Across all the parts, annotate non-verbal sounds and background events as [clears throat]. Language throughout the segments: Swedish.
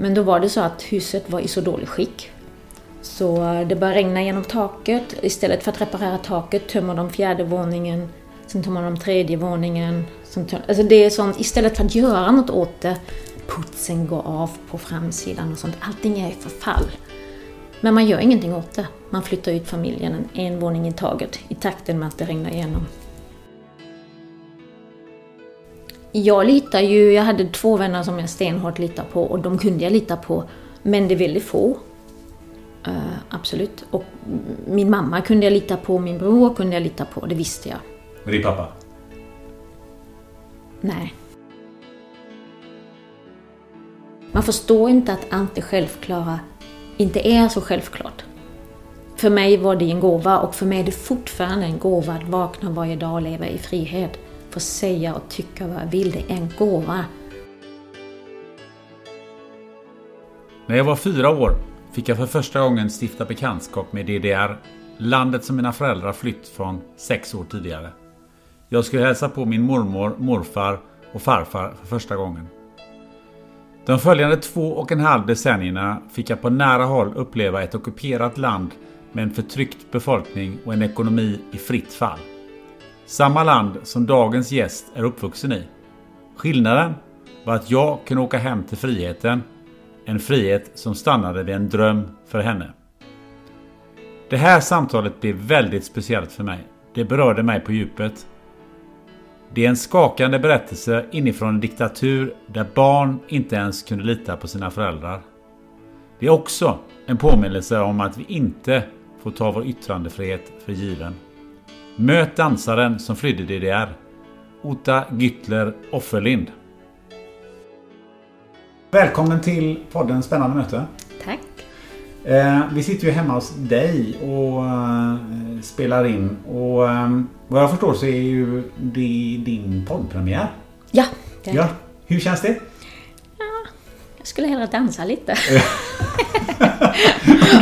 Men då var det så att huset var i så dåligt skick. Så eh, det började regna genom taket. Istället för att reparera taket tömmer de fjärde våningen, sen tömmer de tredje våningen. Sen tömmer, alltså det är sånt, istället för att göra något åt det, putsen går av på framsidan och sånt. Allting är i förfall. Men man gör ingenting åt det. Man flyttar ut familjen en, en våning i taget i takten med att det regnar igenom. Jag litar ju, jag hade två vänner som jag stenhårt litar på och de kunde jag lita på. Men det är väldigt få. Uh, absolut. Och min mamma kunde jag lita på, min bror kunde jag lita på, det visste jag. Men din pappa? Nej. Man förstår inte att allt det självklara inte är så självklart. För mig var det en gåva och för mig är det fortfarande en gåva att vakna varje dag och leva i frihet. Få säga och tycka vad jag vill, det är en gåva. När jag var fyra år fick jag för första gången stifta bekantskap med DDR, landet som mina föräldrar flytt från sex år tidigare. Jag skulle hälsa på min mormor, morfar och farfar för första gången. De följande två och en halv decennierna fick jag på nära håll uppleva ett ockuperat land med en förtryckt befolkning och en ekonomi i fritt fall. Samma land som dagens gäst är uppvuxen i. Skillnaden var att jag kunde åka hem till friheten. En frihet som stannade vid en dröm för henne. Det här samtalet blev väldigt speciellt för mig. Det berörde mig på djupet. Det är en skakande berättelse inifrån en diktatur där barn inte ens kunde lita på sina föräldrar. Det är också en påminnelse om att vi inte får ta vår yttrandefrihet för given. Möt dansaren som flydde DDR. Ota Gyttler Offerlind. Välkommen till podden Spännande möte. Tack. Eh, vi sitter ju hemma hos dig och eh, spelar in. Och eh, vad jag förstår så är ju det din poddpremiär. Ja, det är Ja. Hur känns det? Jag skulle hellre dansa lite. [laughs]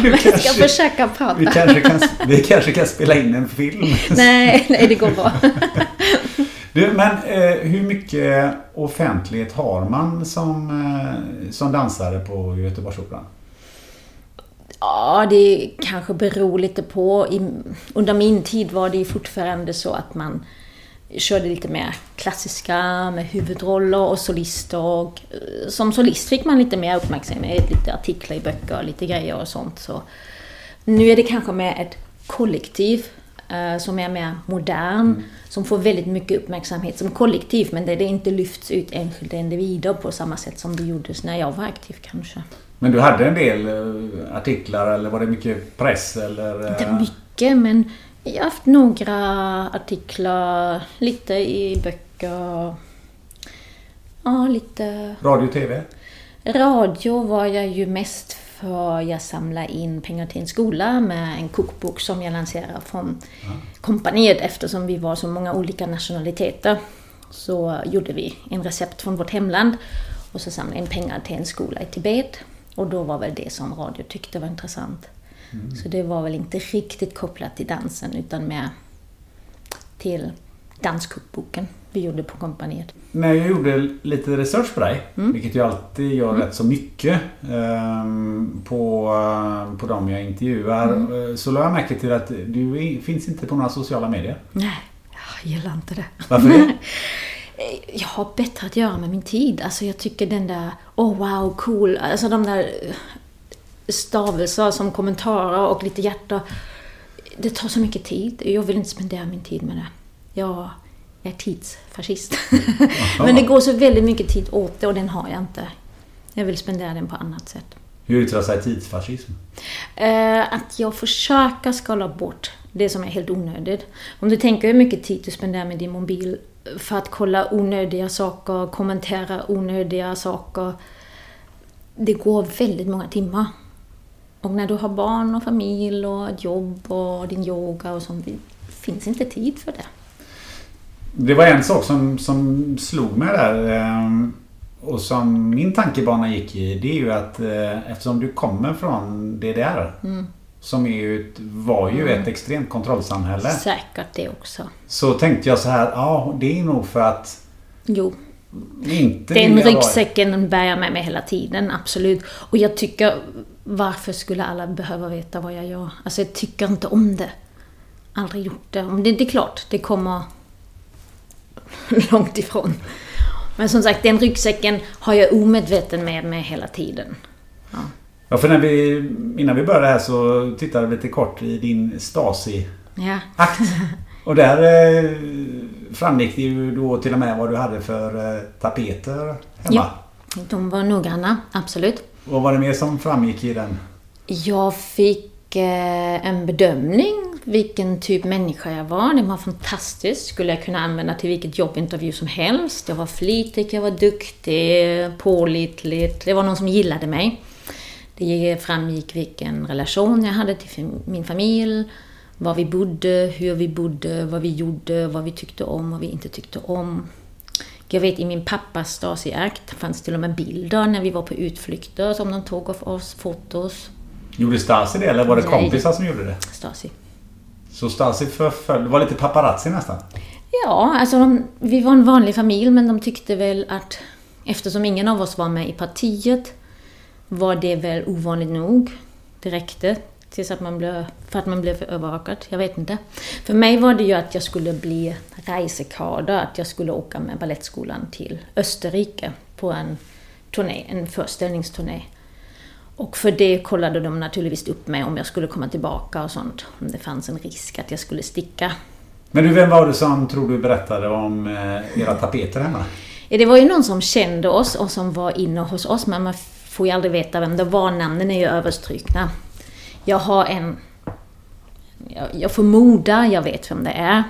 Men jag ska försöka prata. Vi kanske, kan, vi kanske kan spela in en film. Nej, nej, det går bra. [laughs] Du, men eh, hur mycket offentlighet har man som, eh, som dansare på Göteborgsoperan? Ja, det kanske beror lite på. I, under min tid var det fortfarande så att man körde lite mer klassiska med huvudroller och solister. Och, eh, som solist fick man lite mer uppmärksamhet, lite artiklar i böcker, lite grejer och sånt. Så nu är det kanske mer ett kollektiv eh, som är mer modern, som får väldigt mycket uppmärksamhet som kollektiv, men där det inte lyfts ut enskilda individer på samma sätt som det gjordes när jag var aktiv kanske. Men du hade en del eh, artiklar eller var det mycket press? Eller, Inte mycket, men jag har haft några artiklar, lite i böcker. Ja, lite... Radio TV? Radio var jag ju mest för jag samlade in pengar till en skola med en kokbok som jag lanserade från kompaniet eftersom vi var så många olika nationaliteter. Så gjorde vi en recept från vårt hemland och så samlade in pengar till en skola i Tibet. Och då var väl det som radio tyckte var intressant. Mm. Så det var väl inte riktigt kopplat till dansen utan mer till danskokboken vi gjorde på kompaniet. När jag gjorde lite research på dig, mm. vilket jag alltid gör mm. rätt så mycket um, på, på de jag intervjuar, mm. så lade jag märke till att du finns inte på några sociala medier. Nej, jag gillar inte det. Varför det? [laughs] jag har bättre att göra med min tid. Alltså jag tycker den där, oh wow, cool, alltså de där stavelser som kommentarer och lite hjärta. Det tar så mycket tid. Jag vill inte spendera min tid med det. Jag är tidsfascist. [laughs] Men det går så väldigt mycket tid åt det och den har jag inte. Jag vill spendera den på annat sätt. Hur yttrar sig tidsfascism? Eh, att jag försöker skala bort det som är helt onödigt. Om du tänker hur mycket tid du spenderar med din mobil för att kolla onödiga saker, kommentera onödiga saker. Det går väldigt många timmar. Och när du har barn och familj och jobb och din yoga och sånt, finns inte tid för det. Det var en sak som, som slog mig där ehm, och som min tankebana gick i. Det är ju att eh, eftersom du kommer från DDR mm. Som är ju, var ju mm. ett extremt kontrollsamhälle. Säkert det också. Så tänkte jag så här, ja det är nog för att Jo. Inte Den ryggsäcken bär jag med mig hela tiden, absolut. Och jag tycker, varför skulle alla behöva veta vad jag gör? Alltså jag tycker inte om det. Aldrig gjort det. Det, det är klart, det kommer [laughs] långt ifrån. Men som sagt, den ryggsäcken har jag omedveten med mig hela tiden. Ja. Ja, för när vi, innan vi började här så tittade vi lite kort i din Stasi-akt. Och där eh, framgick det ju då till och med vad du hade för eh, tapeter hemma. Ja, de var noggranna, absolut. Vad var det mer som framgick i den? Jag fick eh, en bedömning vilken typ människa jag var. Den var fantastisk. Skulle jag kunna använda till vilket jobbintervju som helst. Jag var flitig, jag var duktig, pålitlig. Det var någon som gillade mig. Det framgick vilken relation jag hade till min familj, var vi bodde, hur vi bodde, vad vi gjorde, vad vi tyckte om, vad vi inte tyckte om. Jag vet i min pappas Stasi-akt fanns till och med bilder när vi var på utflykter som de tog av oss, fotos. Gjorde Stasi det eller var det Nej. kompisar som gjorde det? Stasi. Så Stasi förföljde, var lite paparazzi nästan? Ja, alltså de, vi var en vanlig familj men de tyckte väl att eftersom ingen av oss var med i partiet var det väl ovanligt nog. Det räckte tills att man blev, för att man blev övervakad. Jag vet inte. För mig var det ju att jag skulle bli resekader, att jag skulle åka med Balettskolan till Österrike på en turné, en föreställningsturné. Och för det kollade de naturligtvis upp mig om jag skulle komma tillbaka och sånt. Om det fanns en risk att jag skulle sticka. Men du, vem var det som tror du berättade om eh, era tapeter hemma? Det var ju någon som kände oss och som var inne hos oss, men man får ju aldrig veta vem det var. Namnen är ju överstrukna. Jag har en... Jag, jag förmodar jag vet vem det är.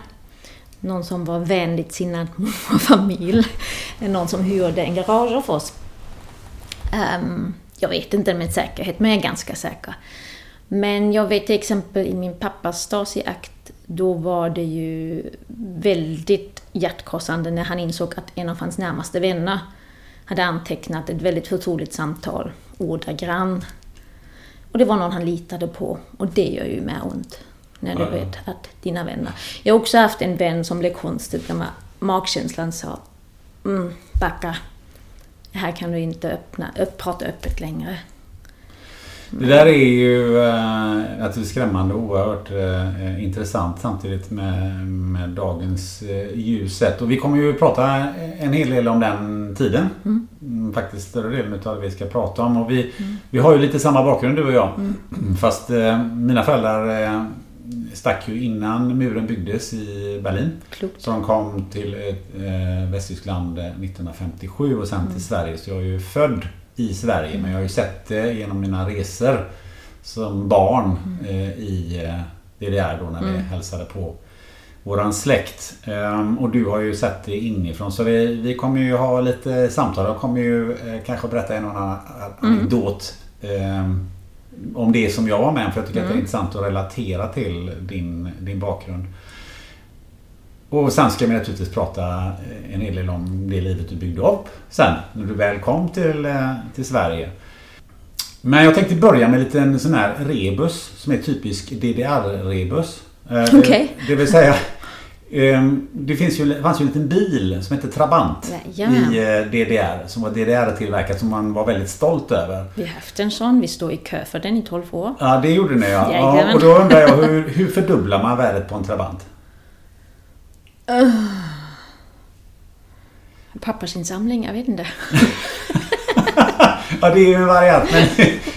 Någon som var vänligt sinnad mot [laughs] vår familj. Någon som hyrde en garage av oss. Um, jag vet inte med säkerhet, men jag är ganska säker. Men jag vet till exempel i min pappas Stasi-akt, då var det ju väldigt hjärtkrossande när han insåg att en av hans närmaste vänner hade antecknat ett väldigt förtroligt samtal, ordagrann. Och det var någon han litade på. Och det gör ju med ont. När du vet att dina vänner... Jag har också haft en vän som blev konstigt när magkänslan sa mm, backa. Här kan du inte öppna, prata öppet längre. Det där är ju äh, skrämmande och oerhört äh, intressant samtidigt med, med dagens äh, ljuset. Och vi kommer ju prata en hel del om den tiden. Mm. mm faktiskt större delen av det vi ska prata om. Och vi, mm. vi har ju lite samma bakgrund du och jag. Mm. [clears throat] Fast äh, mina föräldrar äh, stack ju innan muren byggdes i Berlin. Klokt. Så de kom till Västtyskland 1957 och sen till mm. Sverige. Så jag är ju född i Sverige. Men jag har ju sett det genom mina resor som barn eh, i eh, DDR då när vi mm. hälsade på våran släkt. Um, och du har ju sett det inifrån. Så vi, vi kommer ju ha lite samtal. Jag kommer ju eh, kanske berätta en annan mm. anekdot. Um, om det som jag var med om. För jag tycker mm. att det är intressant att relatera till din, din bakgrund. Och sen ska vi naturligtvis prata eh, en hel del om det livet du byggde upp sen när du väl kom till, eh, till Sverige. Men jag tänkte börja med en sån här rebus som är typisk DDR-rebus. Eh, Okej. Det, det vill säga ehm, det finns ju, fanns ju en liten bil som hette Trabant Jajamän. i DDR. Som var DDR-tillverkat som man var väldigt stolt över. Vi har haft en sån. Vi står i kö för den i 12 år. Ja, det gjorde ni ja. ja och då undrar jag hur, hur fördubblar man värdet på en Trabant? [sighs] Pappersinsamling, jag vet inte. [laughs] Ja, det är ju en variant. Men,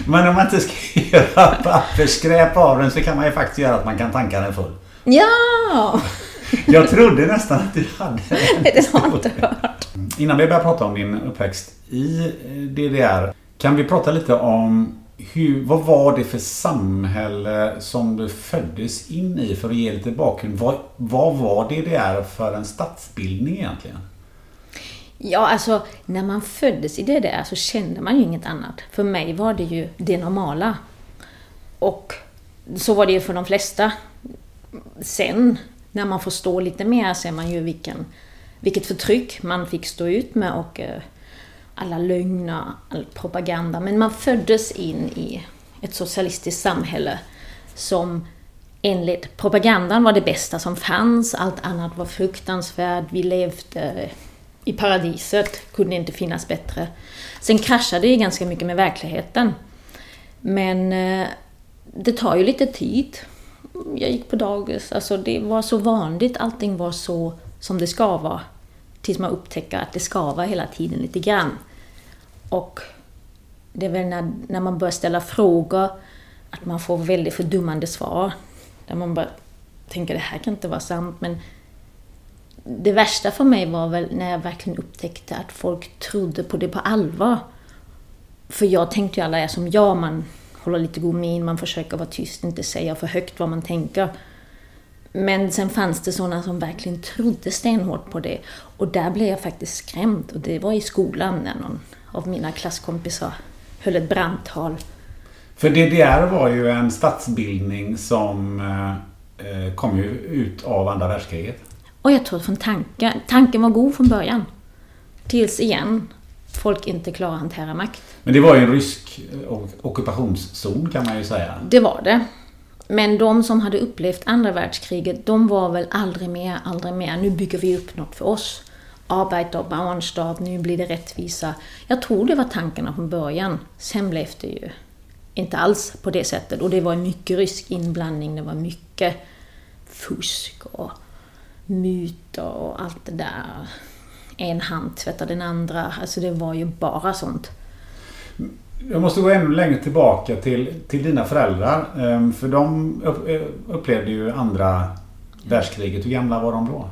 men om man inte ska göra pappersskräp av den så kan man ju faktiskt göra att man kan tanka den full. Ja! [laughs] Jag trodde nästan att du hade [laughs] Det har jag inte hört. Innan vi börjar prata om din uppväxt i eh, DDR. Kan vi prata lite om hur, vad var det för samhälle som du föddes in i? För att ge lite bakgrund. Vad, vad var DDR för en statsbildning egentligen? Ja, alltså när man föddes i DDR så kände man ju inget annat. För mig var det ju det normala. Och så var det ju för de flesta. Sen när man förstår lite mer ser man ju vilken, vilket förtryck man fick stå ut med och eh, alla lögner, all propaganda. Men man föddes in i ett socialistiskt samhälle som enligt propagandan var det bästa som fanns. Allt annat var fruktansvärt. Vi levde i paradiset, kunde inte finnas bättre. Sen kraschade det ganska mycket med verkligheten. Men eh, det tar ju lite tid. Jag gick på dagis, alltså det var så vanligt, allting var så som det ska vara. Tills man upptäcker att det skavar hela tiden lite grann. Och det är väl när, när man börjar ställa frågor att man får väldigt fördummande svar. Där man bara tänker det här kan inte vara sant men det värsta för mig var väl när jag verkligen upptäckte att folk trodde på det på allvar. För jag tänkte ju alla är som jag, man håller lite god min, man försöker vara tyst, inte säga för högt vad man tänker. Men sen fanns det sådana som verkligen trodde stenhårt på det. Och där blev jag faktiskt skrämd. Och det var i skolan när någon av mina klasskompisar höll ett brandtal. För DDR var ju en statsbildning som eh, eh, kom ju ut av andra världskriget. Och jag tror från tanken, tanken var god från början. Tills igen, folk inte klarar att hantera makt. Men det var ju en rysk eh, ockupationszon kan man ju säga. Det var det. Men de som hade upplevt andra världskriget, de var väl aldrig mer, aldrig mer. Nu bygger vi upp något för oss. Arbetar och barnstad, nu blir det rättvisa. Jag tror det var tankarna från början. Sen blev det ju inte alls på det sättet. Och det var mycket rysk inblandning, det var mycket fusk och mutor och allt det där. En hand tvättar den andra. Alltså det var ju bara sånt. Jag måste gå ännu längre tillbaka till, till dina föräldrar. Ehm, för de eh, upplevde ju andra världskriget. Hur gamla var de då?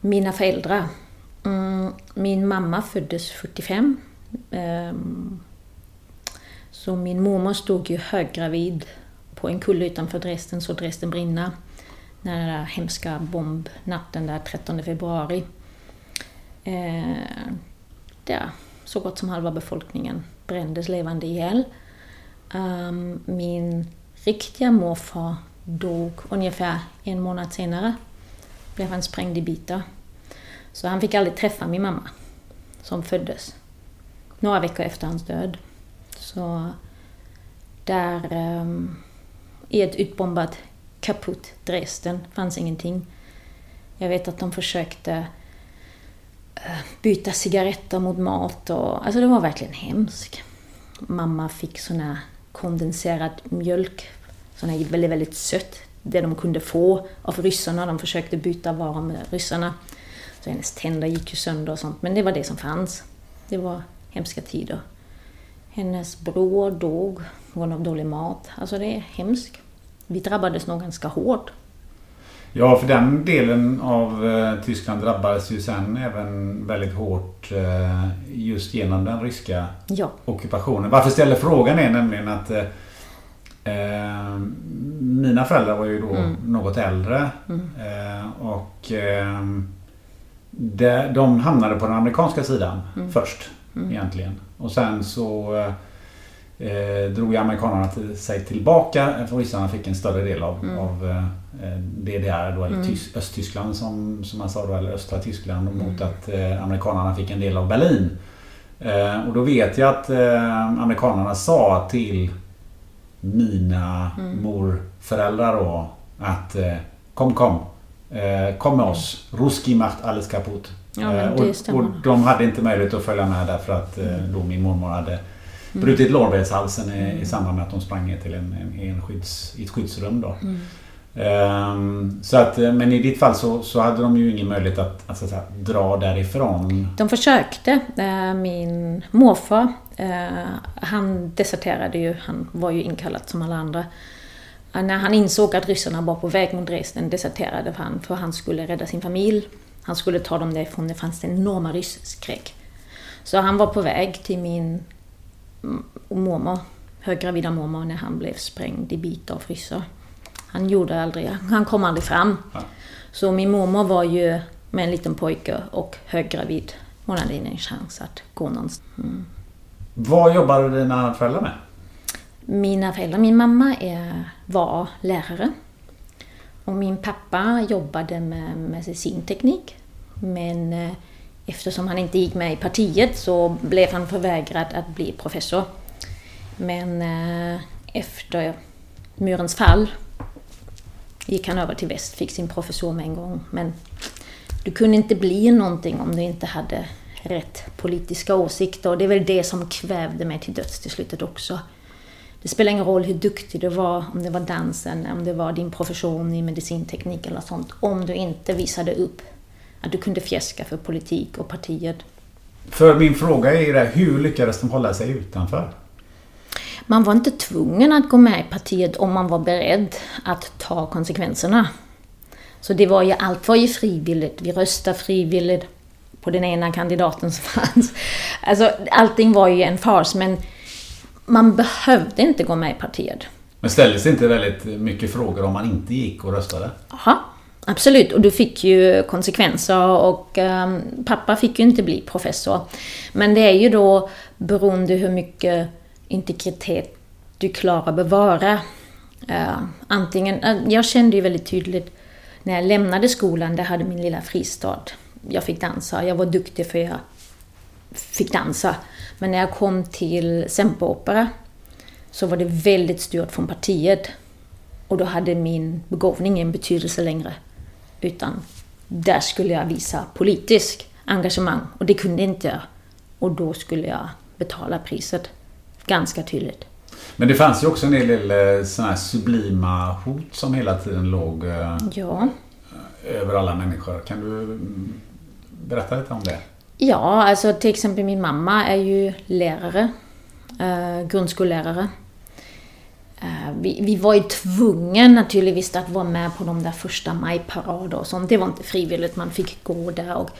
Mina föräldrar. Mm, min mamma föddes 45. Ehm, så min mormor stod ju höggravid på en kulle utanför Dresden, så Dresden brinna. När den där hemska bombnatten där 13 februari. Eh, Där så gott som halva befolkningen brändes levande ihjäl. Um, Min riktiga morfar dog ungefär en månad senare. Blev han sprängd i bitar. Så han fick aldrig träffa min mamma, som föddes några veckor efter hans död. Så där um, i ett utbombat kaputt Dresden fanns ingenting. Jag vet att de försökte byta cigaretter mot mat och alltså det var verkligen hemskt. Mamma fick sån här kondenserad mjölk, sån här väldigt, väldigt sött, det de kunde få av ryssarna. De försökte byta varor med ryssarna. Så hennes tänder gick ju sönder och sånt, men det var det som fanns. Det var hemska tider. Hennes bror dog på grund av dålig mat. Alltså det är hemskt. Vi drabbades nog ganska hårt. Ja, för den delen av eh, Tyskland drabbades ju sen även väldigt hårt eh, just genom den ryska Ja, ockupationen. Varför ställer frågan är nämligen att eh, eh, mina föräldrar var ju då något äldre. Eh, och de, de hamnade på den amerikanska sidan först egentligen. Och sen så eh, drog amerikanerna till, sig tillbaka för ryssarna fick en större del av, av eh, DDR, då, eller Tys- Östtyskland som, som man sa då, eller östra Tyskland mot att eh, amerikanerna fick en del av Berlin. Eh, och då vet jag att eh, amerikanerna sa till mina mm. morföräldrar då att eh, kom kom. Eh, kom med oss. Ruski macht alles kaputt. Ja, eh, och, och, de hade inte möjlighet att följa med därför att mm. då min mormor hade mm. brutit lårbenshalsen i, i samband med att de sprang ner till en, en, en skydds, ett skyddsrum. Då. Mm. Um, så att, men i ditt fall så, så hade de ju ingen möjlighet att, att, att, att dra därifrån. De försökte. Min morfar, han deserterade ju. Han var ju inkallad som alla andra. När han insåg att ryssarna var på väg mot Dresden deserterade han för han skulle rädda sin familj. Han skulle ta dem därifrån, det fanns en enorma rysskräck. Så han var på väg till min mormor, höggravida mormor, när han blev sprängd i bitar av ryssar. Han gjorde aldrig, han kom aldrig fram. Ja. Så min mormor var ju med en liten pojke och höggravid. Hon hade ingen chans att gå någonstans. Mm. Vad jobbade dina föräldrar med? Mina föräldrar, min mamma är, var lärare. Och min pappa jobbade med medicinteknik. Men eh, eftersom han inte gick med i partiet så blev han förvägrad att bli professor. Men eh, efter murens fall gick han över till väst, fick sin professor med en gång. Men du kunde inte bli någonting om du inte hade rätt politiska åsikter. Och det är väl det som kvävde mig till döds till slutet också. Det spelar ingen roll hur duktig du var, om det var dansen, om det var din profession i medicinteknik eller sånt. Om du inte visade upp att du kunde fjäska för politik och partiet. För min fråga är det, hur lyckades de hålla sig utanför? Man var inte tvungen att gå med i partiet om man var beredd att ta konsekvenserna. Så det var ju, allt var ju frivilligt. Vi röstade frivilligt på den ena kandidaten som fanns. Alltså, allting var ju en fars, men man behövde inte gå med i partiet. Men ställdes inte väldigt mycket frågor om man inte gick och röstade? Ja, absolut. Och du fick ju konsekvenser och um, pappa fick ju inte bli professor. Men det är ju då beroende hur mycket integritet du klarar att bevara. Uh, antingen, uh, jag kände ju väldigt tydligt när jag lämnade skolan, där hade min lilla fristad. Jag fick dansa, jag var duktig för jag fick dansa. Men när jag kom till Semperopera så var det väldigt styrt från partiet. Och då hade min begåvning ingen betydelse längre. Utan där skulle jag visa politisk engagemang och det kunde inte jag. Och då skulle jag betala priset. Ganska tydligt. Men det fanns ju också en hel del eh, sådana här sublima hot som hela tiden låg eh, ja. över alla människor. Kan du mm, berätta lite om det? Ja, alltså till exempel min mamma är ju lärare. Eh, grundskollärare. Eh, vi, vi, var ju tvungna naturligtvis att vara med på de där första majparader och sånt. Det var inte frivilligt, man fick gå där. Och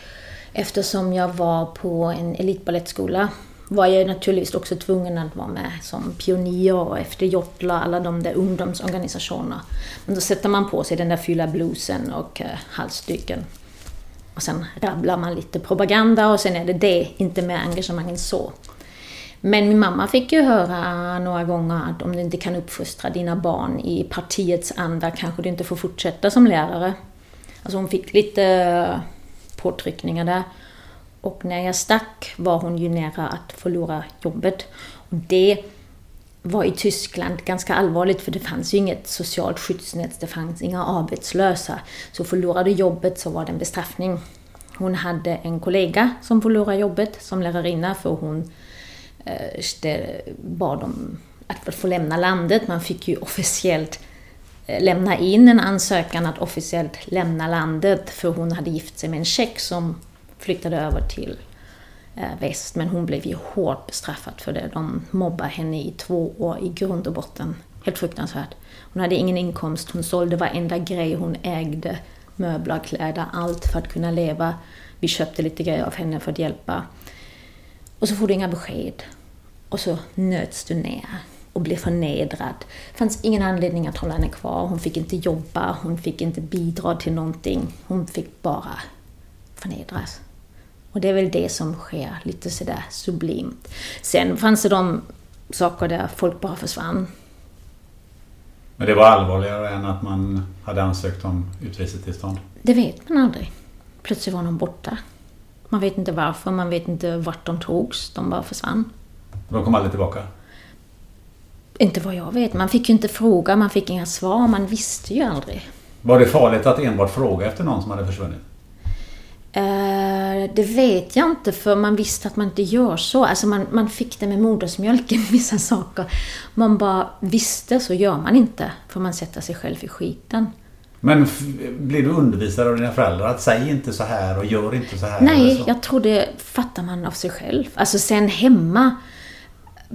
eftersom jag var på en elitbalettskola var jag naturligtvis också tvungen att vara med som pionjär och efter Jotla, alla de där ungdomsorganisationerna. Men då sätter man på sig den där fylla blusen och eh. Och sen rabblar man lite propaganda och sen är det det, inte mer engagemang än så. Men min mamma fick ju höra några gånger att om du inte kan uppfostra dina barn i partiets anda kanske du inte får fortsätta som lärare. Alltså hon fick lite eh, påtryckningar där. Och när jag stack var hon ju nära att förlora jobbet. Och det var i Tyskland ganska allvarligt för det fanns ju inget socialt skyddsnät, det fanns inga arbetslösa. Så förlorade jobbet så var det en bestraffning. Hon hade en kollega som förlorade jobbet som lärarinna för hon Eh, bad om att få lämna landet. Man fick ju officiellt eh, lämna in en ansökan att officiellt lämna landet för hon hade gift sig med en tjeck som flyttade över till eh, väst, men hon blev ju hårt bestraffad för det. De mobbade henne i två år i grund och botten. Helt fruktansvärt. Hon hade ingen inkomst, hon sålde varenda grej hon ägde. Möbler, kläder, allt för att kunna leva. Vi köpte lite grejer av henne för att hjälpa. Och så får du inga besked. Och så nöts du ner och blev förnedrad. Det fanns ingen anledning att hålla henne kvar. Hon fick inte jobba, hon fick inte bidra till någonting. Hon fick bara förnedras. Och det är väl det som sker, lite sådär sublimt. Sen fanns det de saker där folk bara försvann. Men det var allvarligare än att man hade ansökt om utresetillstånd? Det vet man aldrig. Plötsligt var någon borta. Man vet inte varför, man vet inte vart de togs. De bara försvann. De kom aldrig tillbaka? Inte vad jag vet. Man fick ju inte fråga, man fick inga svar, man visste ju aldrig. Var det farligt att enbart fråga efter någon som hade försvunnit? Eh, det vet jag inte, för man visste att man inte gör så. Alltså man, man fick det med modersmjölken, [laughs] vissa saker. Man bara visste, så gör man inte. För man sätter sig själv i skiten. Men blir du undervisad av dina föräldrar att säg inte så här och gör inte så här? Nej, jag tror det fattar man av sig själv. Alltså sen hemma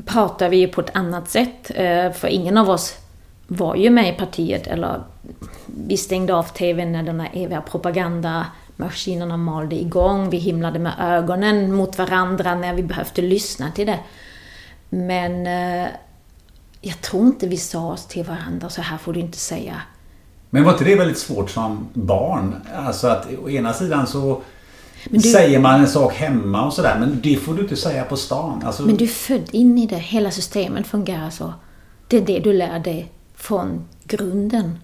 pratar vi ju på ett annat sätt. Eh, för ingen av oss var ju med i partiet eller vi stängde av TVn när den här eviga propagandamaskinerna malde igång. Vi himlade med ögonen mot varandra när vi behövde lyssna till det. Men eh, jag tror inte vi sa oss till varandra, så här får du inte säga. Men var inte det väldigt svårt som barn? Alltså att å ena sidan så du, säger man en sak hemma och sådär, men det får du inte säga på stan. Alltså... Men du är född in i det. Hela systemet fungerar så. Det är det du lär dig från grunden.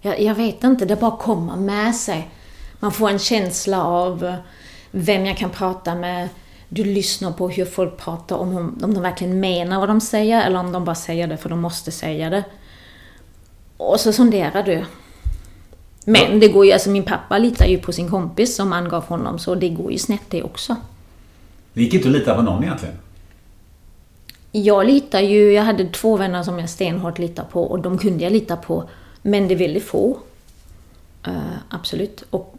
Jag, jag vet inte, det bara kommer med sig. Man får en känsla av vem jag kan prata med. Du lyssnar på hur folk pratar, om, om de verkligen menar vad de säger eller om de bara säger det för de måste säga det. Och så sonderar du. Men det går ju, alltså min pappa litar ju på sin kompis som angav honom, så det går ju snett det också. Det gick inte att lita på någon egentligen? Jag litar ju, jag hade två vänner som jag stenhårt litar på och de kunde jag lita på. Men det är väldigt få. Uh, absolut. Och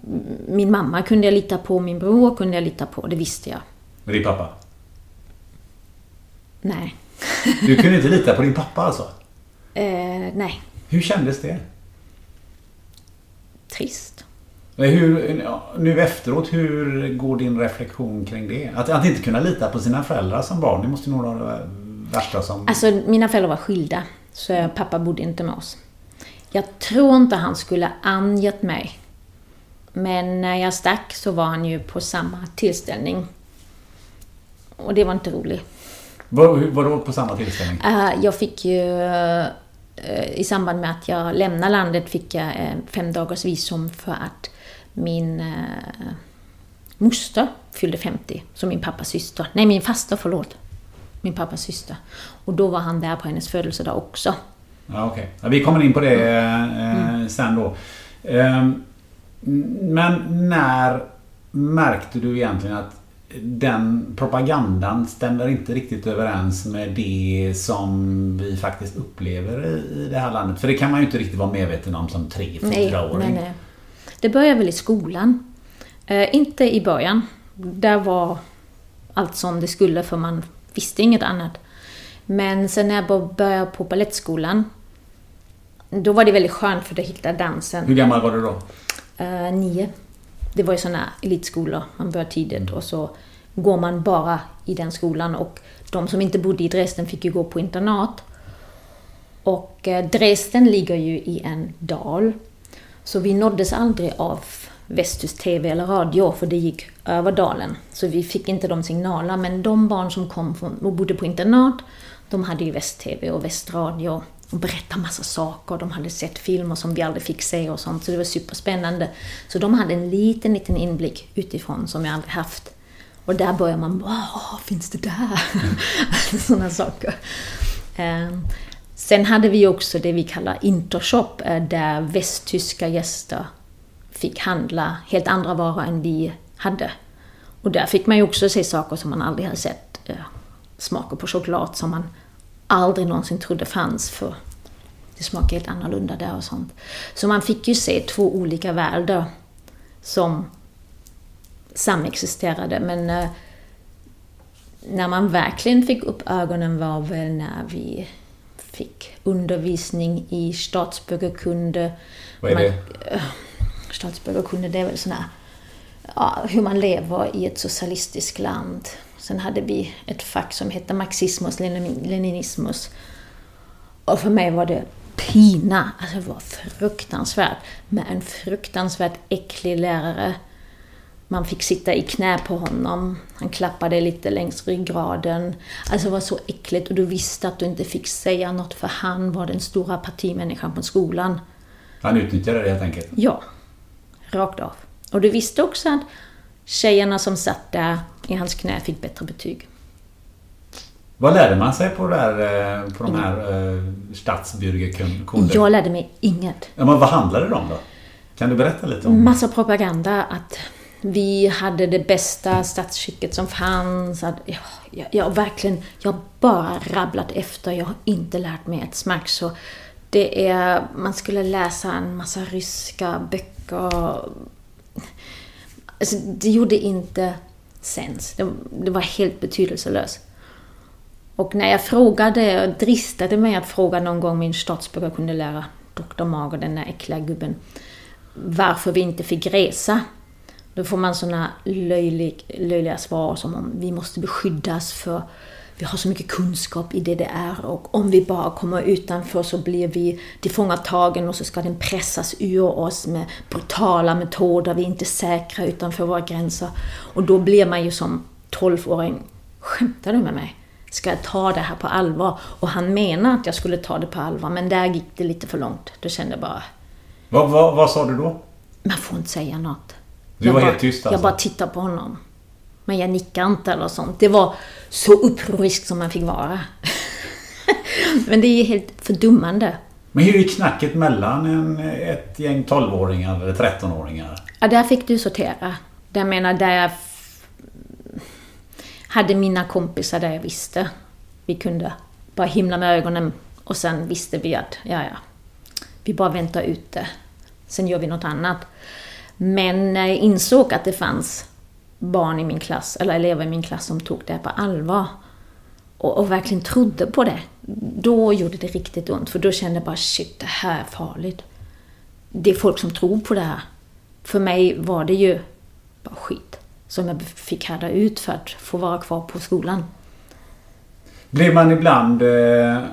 min mamma kunde jag lita på, min bror kunde jag lita på, det visste jag. Men din pappa? Nej. du kunde inte [laughs] lita på din pappa alltså? Uh, nej. Hur kändes det? Trist. Hur, nu efteråt, hur går din reflektion kring det? Att, att inte kunna lita på sina föräldrar som barn, det måste nog vara det värsta som... Alltså, mina föräldrar var skilda. Så pappa bodde inte med oss. Jag tror inte han skulle angett mig. Men när jag stack så var han ju på samma tillställning. Och det var inte roligt. Vad, vadå på samma tillställning? Uh, jag fick ju... Uh, I samband med att jag lämnade landet fick jag uh, fem dagars visum för att min uh, moster fyllde 50, som min pappas syster. Nej, min faster, förlåt. Min pappas syster. Och då var han där på hennes födelsedag också. Ja, okay. Ja, vi kommer in på det eh, mm. sen då. Eh, men när märkte du egentligen att den propagandan stämmer inte riktigt överens med det som vi faktiskt upplever i det här landet? För det kan man ju inte riktigt vara medveten om som tre, fyra år. Nej, nej. Det började väl i skolan. Eh, inte i början. Där var allt som det skulle för man visste inget annat. Men sen när jag började på balettskolan, då var det väldigt skönt för att hitta dansen. Hur gammal var du då? Uh, nio. Det var ju sådana elitskolor, man började tidigt och så går man bara i den skolan och de som inte bodde i Dresden fick ju gå på internat. Och eh, Dresden ligger ju i en dal. Så vi nåddes aldrig av Västtysk TV eller radio, för det gick över dalen. Så vi fick inte de signalerna, men de barn som kom från, och bodde på internat, de hade ju Väst-TV och Västradio och berättade massa saker. De hade sett filmer som vi aldrig fick se och sånt, så det var superspännande. Så de hade en liten, liten inblick utifrån som jag aldrig haft. Och där börjar man wow, finns det där? [laughs] Sådana saker. Ehm, sen hade vi också det vi kallar Intershop, eh, där västtyska gäster fick handla helt andra varor än vi hade. Och där fick man ju också se saker som man aldrig hade sett. Eh, smaker på choklad som man aldrig någonsin trodde fanns för det smakar helt annorlunda där och sånt. Så man fick ju se två olika världar som samexisterade. Men eh, när man verkligen fick upp ögonen var väl när vi fick undervisning i statsbyggarkunde. Vad är det? Man, statsbyggarkunde, det är väl sådana ja, hur man lever i ett socialistiskt land. Sen hade vi ett fack som hette marxismus, leninismus. Och för mig var det pina. Alltså det var fruktansvärt. Med en fruktansvärt äcklig lärare. Man fick sitta i knä på honom. Han klappade lite längs ryggraden. Alltså det var så äckligt och du visste att du inte fick säga något för han var den stora partimänniskan på skolan. Han utnyttjade det helt enkelt? Ja. Rakt av. Och du visste också att Tjejerna som satt där i hans knä fick bättre betyg. Vad lärde man sig på, där, eh, på de här eh, stadsbürgerkurserna? Jag lärde mig inget. Ja, men vad handlade det om då? Kan du berätta lite om? Massa propaganda att vi hade det bästa statsskicket som fanns. Att, ja, jag, jag verkligen, jag har bara rabblat efter. Jag har inte lärt mig ett smack. Så det är, man skulle läsa en massa ryska böcker. Alltså, det gjorde inte sens. Det, det var helt betydelselöst. Och när jag frågade, dristade mig att fråga någon gång min statsböcker lära doktor Mager, den där äckliga gubben, varför vi inte fick resa. Då får man sådana löjlig, löjliga svar som om vi måste beskyddas för vi har så mycket kunskap i DDR och om vi bara kommer utanför så blir vi tillfångatagen och så ska den pressas ur oss med brutala metoder. Vi är inte säkra utanför våra gränser. Och då blir man ju som 12-åring, skämtar du med mig? Ska jag ta det här på allvar? Och han menar att jag skulle ta det på allvar, men där gick det lite för långt. Då kände jag bara... Vad, vad, vad sa du då? Man får inte säga något. Du jag var bara, helt tyst alltså? Jag bara tittar på honom. Men jag nickar inte eller sånt. Det var så upproriskt som man fick vara. [laughs] Men det är ju helt fördummande. Men hur gick snacket mellan en, ett gäng 12-åringar eller 13-åringar? Ja, där fick du sortera. Jag menar, där jag hade mina kompisar där jag visste. Vi kunde bara himla med ögonen och sen visste vi att, ja, ja, vi bara väntar ute. Sen gör vi något annat. Men när jag insåg att det fanns barn i min klass, eller elever i min klass som tog det på allvar och, och verkligen trodde på det, då gjorde det riktigt ont. För då kände jag bara shit, det här är farligt. Det är folk som tror på det här. För mig var det ju bara skit som jag fick härda ut för att få vara kvar på skolan. Blev man ibland... Eh,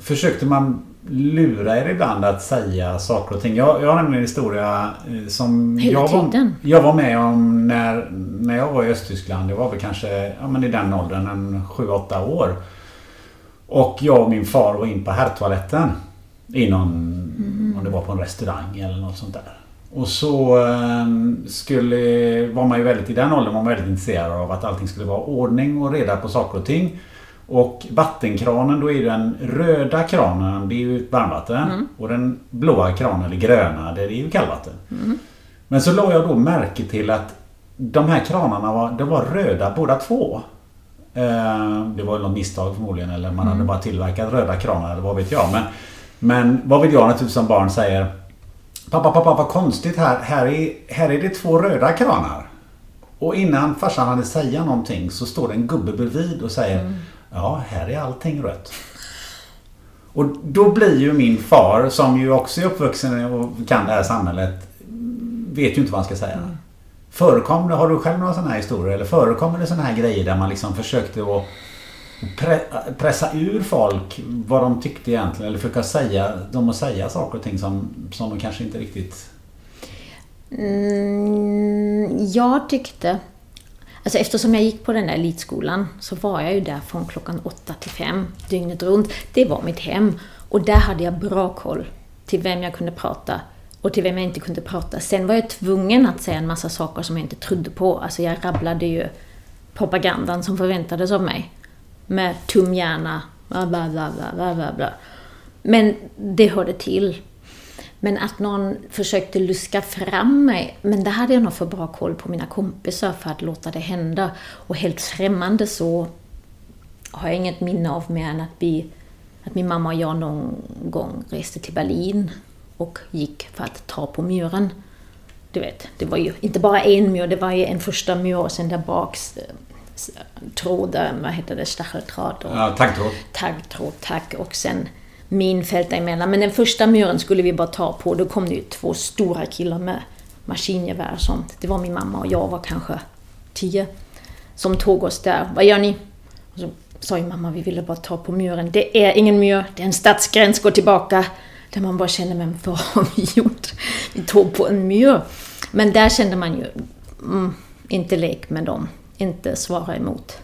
försökte man lura er ibland att säga saker och ting? Jag, jag har nämligen en historia eh, som... Hela jag var. Jag var med om när, när jag var i Östtyskland. Jag var väl kanske ja, men i den åldern, en 7-8 år. Och jag och min far var in på herrtoaletten. I någon, om det var på en restaurang eller något sånt där. Och så eh, skulle, var man ju väldigt, i den åldern var man väldigt intresserad av att allting skulle vara ordning och reda på saker och ting. Och vattenkranen, då är den röda kranen, det är ju varmvatten. Och den blåa kranen, eller gröna, det är ju kallvatten. Men så la jag då märke till att de här kranarna var, de var röda båda två. Eh, Det var något misstag förmodligen eller man hade bara tillverkat röda kranar eller vad vet jag. Men, men vad vill jag naturligtvis som barn säger Pappa, pappa, vad konstigt här. Här är, här är det två röda kranar. Och innan farsan hade säga någonting så står det en gubbe bredvid och säger Ja, här är allting rött. Och då blir ju min far, som ju också är uppvuxen och kan det här samhället, vet ju inte vad han ska säga. Förekom det, har du själv några sådana här historier? Eller förekommer det sådana här grejer där man liksom försökte att pre, pressa ur folk vad de tyckte egentligen? Eller försöka säga, dem att säga saker och ting som, som de kanske inte riktigt... Mm, jag tyckte... Alltså eftersom jag gick på den där elitskolan så var jag ju där från klockan åtta till fem dygnet runt. Det var mitt hem. Och där hade jag bra koll till vem jag kunde prata och till vem jag inte kunde prata. Sen var jag tvungen att säga en massa saker som jag inte trodde på. Alltså jag rabblade ju propagandan som förväntades av mig. Med tumhjärna, hjärna, bla bla bla bla bla bla. Men det hörde till. Men att någon försökte luska fram mig, men där hade jag nog för bra koll på mina kompisar för att låta det hända. Och helt främmande så har jag inget minne av mer än att, vi, att min mamma och jag någon gång reste till Berlin och gick för att ta på muren. Du vet, det var ju inte bara en mur, det var ju en första mur och sen där bak tråden, vad heter det, stacheltråd Ja, taggtråd. taggtråd, tack och sen minfält emellan. Men den första muren skulle vi bara ta på. Då kom det ju två stora killar med maskingevär och sånt. Det var min mamma och jag var kanske tio som tog oss där. Vad gör ni? Och så sa ju mamma, vi ville bara ta på muren. Det är ingen mur, det är en stadsgräns, gå tillbaka. Där man bara känner, men vad har vi gjort? Vi tog på en mur. Men där kände man ju, mm, inte lek med dem, inte svara emot.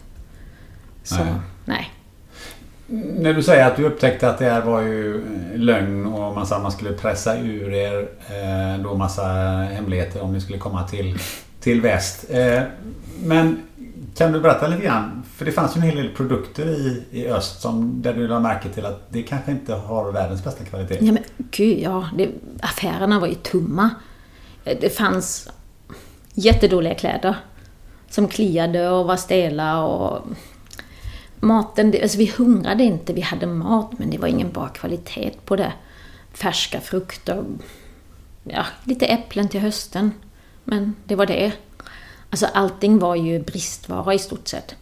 Så, Nej. nej. När du säger att du upptäckte att det här var ju eh, lögn och man sa att man skulle pressa ur er eh, då massa hemligheter om ni skulle komma till, till väst. Eh, men kan du berätta lite grann? För det fanns ju en hel del produkter i, i öst som, där du lade märke till att det kanske inte har världens bästa kvalitet. Ja, men gud ja. Det, affärerna var ju tomma. Eh, det fanns jättedåliga kläder. Som kliade och var stela och... Maten, alltså vi hungrade inte, vi hade mat men det var ingen bra kvalitet på det. Färska frukter, ja, lite äpplen till hösten. Men det var det. Alltså allting var ju bristvara i stort sett.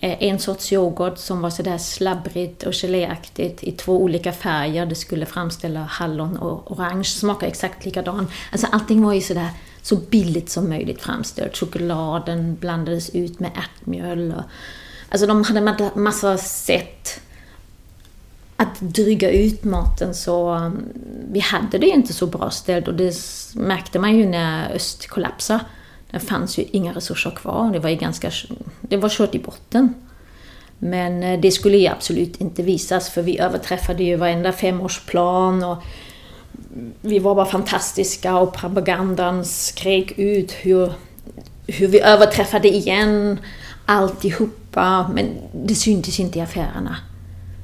Eh, en sorts yoghurt som var sådär slabbrigt och geléaktigt i två olika färger. Det skulle framställa hallon och orange, smakar exakt likadan. Alltså allting var ju sådär så billigt som möjligt framställt. Chokladen blandades ut med ärtmjöl. Och, alltså de hade massa sätt att dryga ut maten så um, vi hade det inte så bra ställt och det märkte man ju när öst kollapsade. Det fanns ju inga resurser kvar. Det var ju ganska... Det var kört i botten. Men eh, det skulle ju absolut inte visas för vi överträffade ju varenda femårsplan och vi var bara fantastiska och propagandan skrek ut hur, hur vi överträffade igen alltihop alltihopa. Men det syntes inte i affärerna.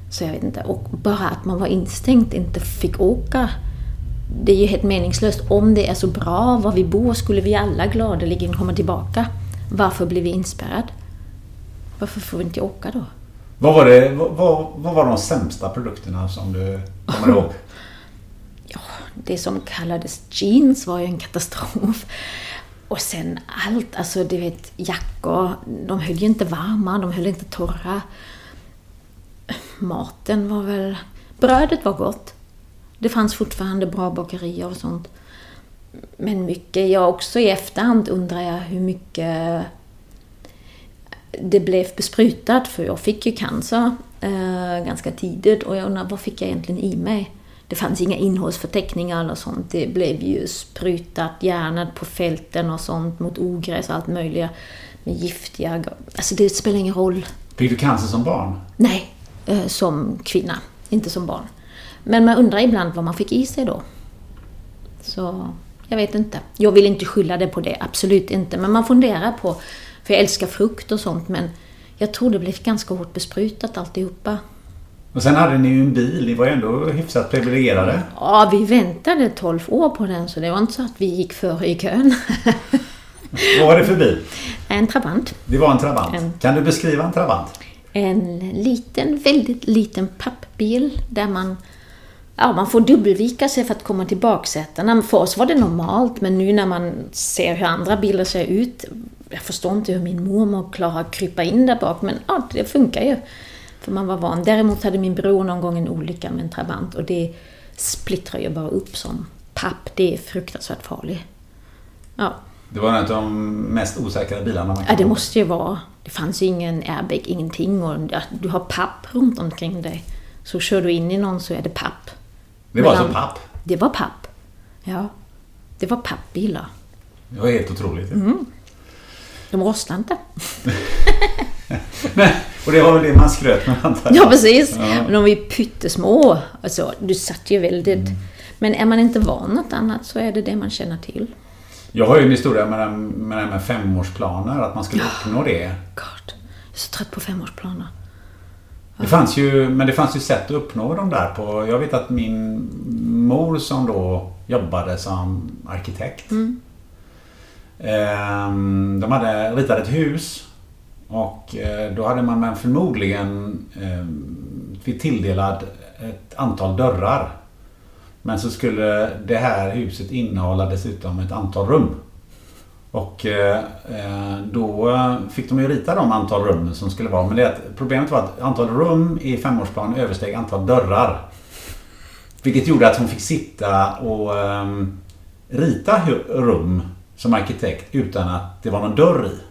Så jag vet inte. Och bara att man var instängt, inte fick åka det är ju helt meningslöst. Om det är så bra var vi bor skulle vi alla gladeligen komma tillbaka. Varför blir vi inspärrade? Varför får vi inte åka då? Vad var, det, vad, vad var de sämsta produkterna som du kommer ihåg? [laughs] ja, det som kallades jeans var ju en katastrof. Och sen allt, alltså du vet jackor, de höll ju inte varma, de höll inte torra. Maten var väl... Brödet var gott. Det fanns fortfarande bra bakerier och sånt. Men mycket, ja också i efterhand undrar jag hur mycket det blev besprutat för jag fick ju cancer eh, ganska tidigt och jag undrar vad fick jag egentligen i mig? Det fanns inga innehållsförteckningar eller sånt. Det blev ju sprutat gärna på fälten och sånt mot ogräs och allt möjligt med giftiga... Alltså det spelar ingen roll. Fick du cancer som barn? Nej, eh, som kvinna. Inte som barn. Men man undrar ibland vad man fick i sig då. Så jag vet inte. Jag vill inte skylla det på det, absolut inte. Men man funderar på, för jag älskar frukt och sånt, men jag tror det blev ganska hårt besprutat alltihopa. Och sen hade ni ju en bil, ni var ju ändå hyfsat privilegierade. Ja, vi väntade 12 år på den, så det var inte så att vi gick före i kön. [laughs] Vad var det för bil? En Trabant. Det var en Trabant. En... Kan du beskriva en Trabant? En liten, väldigt liten pappbil där man ja, man får dubbelvika sig för att komma till baksätena. För oss var det normalt, men nu när man ser hur andra bilar ser ut, jag förstår inte hur min mormor klarar att krypa in där bak, men ja, det funkar ju. För man var van. Däremot hade min bror någon gång en olycka med en Trabant och det splittrar ju bara upp som papp. Det är fruktansvärt farligt. Ja. Det var en av de mest osäkra bilarna man kan Ja, det måste ju vara. Det fanns ju ingen airbag, ingenting och du har papp runt omkring dig. Så kör du in i någon så är det papp. Det var alltså papp? Det var papp. Ja. Det var pappbilar. Det var helt otroligt. Mm. De rostade inte. [laughs] [laughs] Nej, och det var väl det man skröt med antar Ja, precis. Ja. Men de var ju pyttesmå. Alltså, du satt ju väldigt... Mm. Men är man inte van något annat så är det det man känner till. Jag har ju en historia med, med, med femårsplaner, att man skulle uppnå det. God. Jag är så trött på femårsplaner. Det fanns ju, men det fanns ju sätt att uppnå dem där på. Jag vet att min mor som då jobbade som arkitekt. Mm. Ehm, de hade ritat ett hus. Och eh, då hade man förmodligen eh, blivit tilldelad ett antal dörrar. Men så skulle det här huset innehålla dessutom ett antal rum. Och eh, eh då fick de ju rita de antal rum som skulle vara. Men det, problemet var att antal rum i femårsplanen översteg antal dörrar. Vilket gjorde att hon fick sitta och rita rum som arkitekt utan att det var någon dörr i.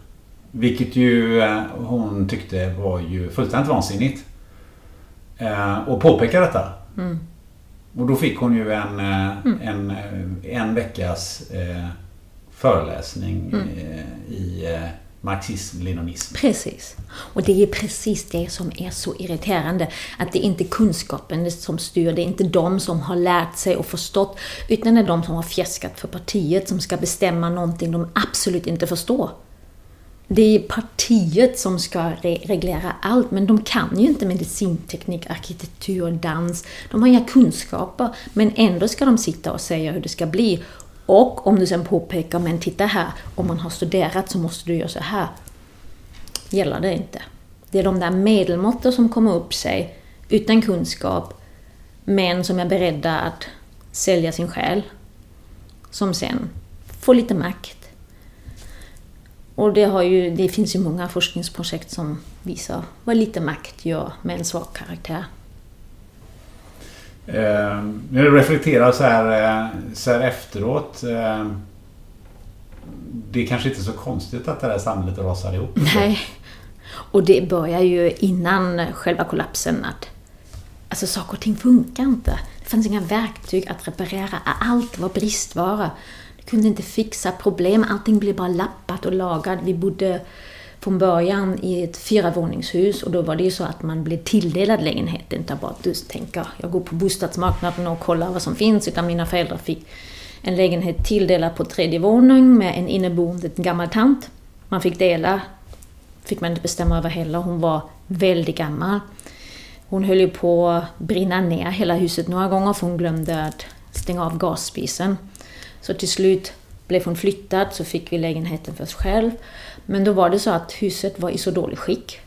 Vilket ju uh, hon tyckte var ju fullständigt vansinnigt. Uh, och påpeka detta. Mm. Och då fick hon ju en, uh, mm. en, en veckas föreläsning mm. Eh, i, eh, marxism-leninism. Precis. Och det är precis det som är så irriterande. Att det är inte kunskapen som styr, det är inte de som har lärt sig och förstått, utan det är de som har fjäskat för partiet som ska bestämma någonting de absolut inte förstår. Det är partiet som ska re reglera allt, men de kan ju inte medicinteknik, arkitektur, dans. De har inga kunskaper, men ändå ska de sitta och säga hur det ska bli. Och om du sen påpekar, men titta här, om man har studerat så måste du göra så här. Gäller det inte. Det är de där medelmåttor som kommer upp sig utan kunskap, men som är beredda att sälja sin själ, som sen får lite makt. Och det, ju, det finns ju många forskningsprojekt som visar vad lite makt gör med en svag karaktär. Eh, när du reflekterar så här, eh, så här efteråt. Eh, det är kanske inte så konstigt att det här samhället rasar ihop. [laughs] Nej. Och det börjar ju innan själva kollapsen att alltså saker och ting funkar inte. Det fanns inga verktyg att reparera. Allt var bristvara. Kunde inte fixa problem. Allting blev bara lappat och lagat. Vi bodde från början i ett fyravåningshus och då var det ju så att man blev tilldelad lägenhet, Inte bara att du tänker, jag går på bostadsmarknaden och kollar vad som finns, utan mina föräldrar fick en lägenhet tilldelad på tredje våning med en inneboende gammal tant. Man fick dela, fick man inte bestämma över heller. Hon var väldigt gammal. Hon höll ju på att brinna ner hela huset några gånger för hon glömde att stänga av gasspisen. Så till slut blev hon flyttad så fick vi lägenheten för oss själv. Men då var det så att huset var i så dåligt skick.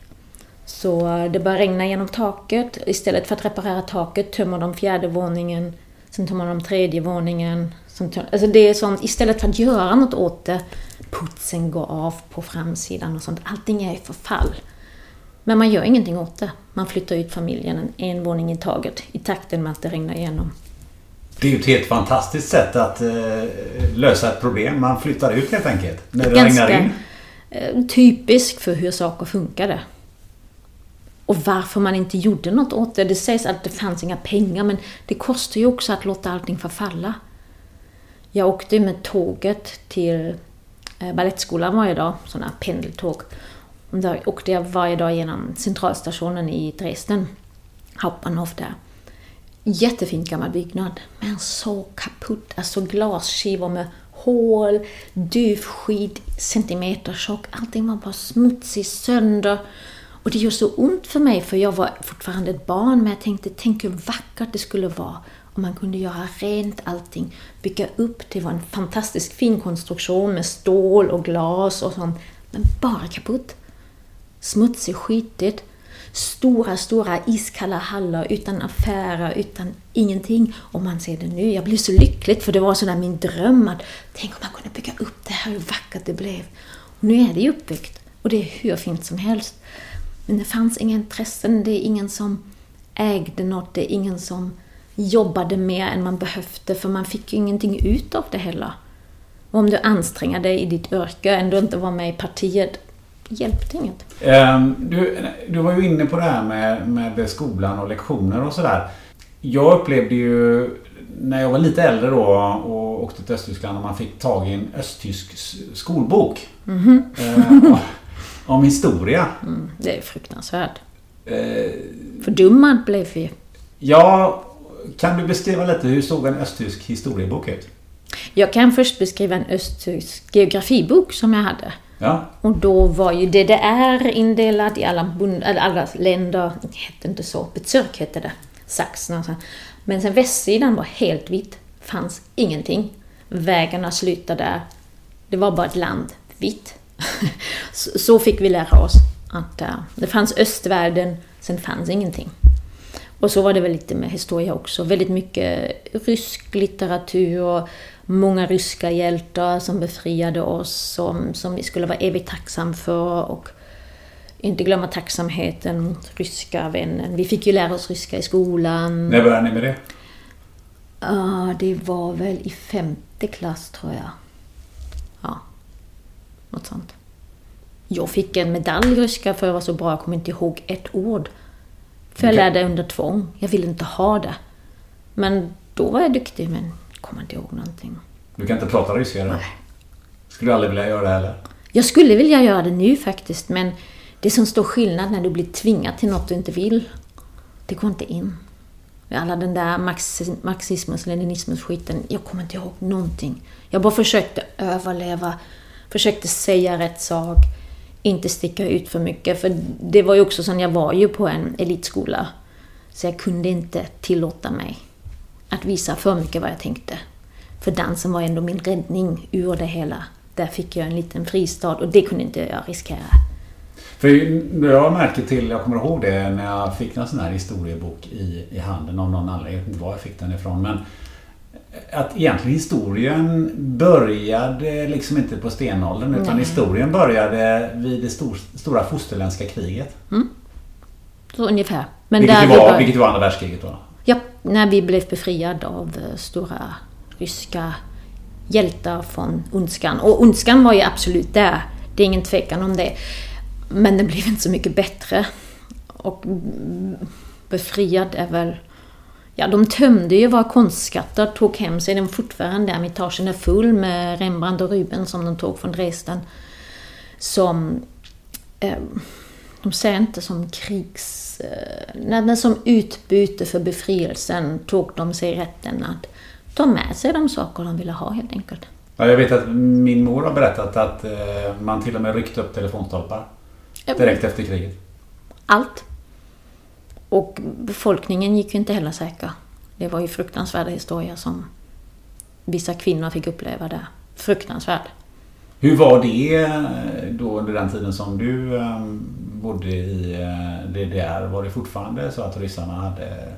Så det började regna genom taket. Istället för att reparera taket tömmer de fjärde våningen, sen tömmer de tredje våningen. Tömmer, alltså det är sånt, istället för att göra något åt det, putsen går av på framsidan och sånt. Allting är i förfall. Men man gör ingenting åt det. Man flyttar ut familjen en våning i taget i takten med att det regnar igenom. Det är ju ett helt fantastiskt sätt att eh, lösa ett problem. Man flyttar ut helt enkelt. När det Ganska regnar in. eh, typisk för hur saker funkade. Och varför man inte gjorde något åt det. Det sägs att det fanns inga pengar men det kostar ju också att låta allting förfalla. Jag åkte med tåget till eh, Balettskolan varje dag, sådana pendeltåg. Och Där åkte jag varje dag genom centralstationen i Dresden, Hauptbahnhof där. Jättefin gammal byggnad, men så kaputt. Alltså glasskivor med hål, duvskid, centimeter tjock. Allting var bara smutsigt, sönder. Och det gör så ont för mig, för jag var fortfarande ett barn, men jag tänkte, tänk hur vackert det skulle vara om man kunde göra rent allting, bygga upp. Det var en fantastisk fin konstruktion med stål och glas och sånt, men bara kaputt. Smutsigt, skitigt. Stora, stora iskalla hallar utan affärer, utan ingenting. Och man ser det nu. Jag blev så lycklig för det var sådär min dröm att tänk om man kunde bygga upp det här, hur vackert det blev. Och nu är det ju uppbyggt och det är hur fint som helst. Men det fanns inga intressen, det är ingen som ägde något, det är ingen som jobbade mer än man behövde för man fick ju ingenting ut av det heller. Och om du anstränger dig i ditt yrke, och ändå inte var med i partiet, hjälpte inget. Ehm, Du, du var ju inne på det här med, med skolan och lektioner och sådär. Jag upplevde ju när jag var lite äldre då och åkte till Östtyskland och man fick tag i en östtysk skolbok. Ehm, om historia. Mm, det är fruktansvärt. Ehm, Fördummad blev vi. Ja, kan du beskriva lite hur såg en östtysk historiebok ut? Jag kan först beskriva en östtysk geografibok som jag hade. Ja, Och då var ju DDR indelad i alla, bund, alla länder, det hette inte så, Bezirk hette det, Sachsen och så. Men sen västsidan var helt vitt, fanns ingenting. Vägarna slutade där. Det var bara ett land, vitt. [laughs] Så, fick vi lära oss att eh, det fanns östvärlden, sen fanns ingenting. Och så var det väl lite med historia också. Väldigt mycket rysk litteratur och många ryska hjältar som befriade oss, som, som vi skulle vara evigt tacksam för och inte glömma tacksamheten mot ryska vännen. Vi fick ju lära oss ryska i skolan. när började ni med det? Ja, det var väl i femte klass tror jag. Ja, något sånt. Jag fick en medalj i ryska för jag var så bra, jag kommer inte ihåg ett ord. För jag Okej. lärde under tvång. Jag ville inte ha det. Men då var jag duktig, men kommer inte ihåg någonting. Du kan inte prata ryska då? Nej. Skulle du aldrig vilja göra det heller? Jag skulle vilja göra det nu faktiskt, men det som stor skillnad när du blir tvingad till något du inte vill. Det går inte in. Alla den där marxismens, leninismens skiten, jag kommer inte ihåg någonting. Jag bara försökte överleva, försökte säga rätt sak, inte sticka ut för mycket. För det var ju också så, jag var ju på en elitskola. Så jag kunde inte tillåta mig att visa för mycket vad jag tänkte. För dansen var ändå min räddning ur det hela. Där fick jag en liten fristad och det kunde inte jag riskera. För jag märker till, jag kommer ihåg det när jag fick en sån här historiebok i, i handen av någon anledning. Jag vet inte var jag fick den ifrån. Men att egentligen historien började liksom inte på stenåldern utan Nej. historien började vid det stor, stora fosterländska kriget. Mm. Så ungefär. Men vilket, där var, vilket var andra världskriget då? Ja, när vi blev befriade av eh, stora ryska hjältar från ondskan. Och ondskan var ju absolut där. Det är ingen tvekan om det. Men den blev inte så mycket bättre. Och befriad är väl... Ja, de tömde ju våra konstskatter, tog hem sig. Den fortfarande, Ermitagen är full med Rembrandt och Ruben som de tog från Dresden. Som... Eh, de säger inte som krigs... Eh, som utbyte för befrielsen tog de sig rätten att ta med sig de saker de ville ha helt enkelt. Ja, jag vet att min mor har berättat att eh, man till och med ryckte upp telefonstolpar. Direkt efter kriget? Allt. Och befolkningen gick ju inte heller säker. Det var ju fruktansvärda historier som vissa kvinnor fick uppleva där. Fruktansvärd. Hur var det eh, då under den tiden som du ehm, bodde i eh, DDR? Var det fortfarande så att ryssarna hade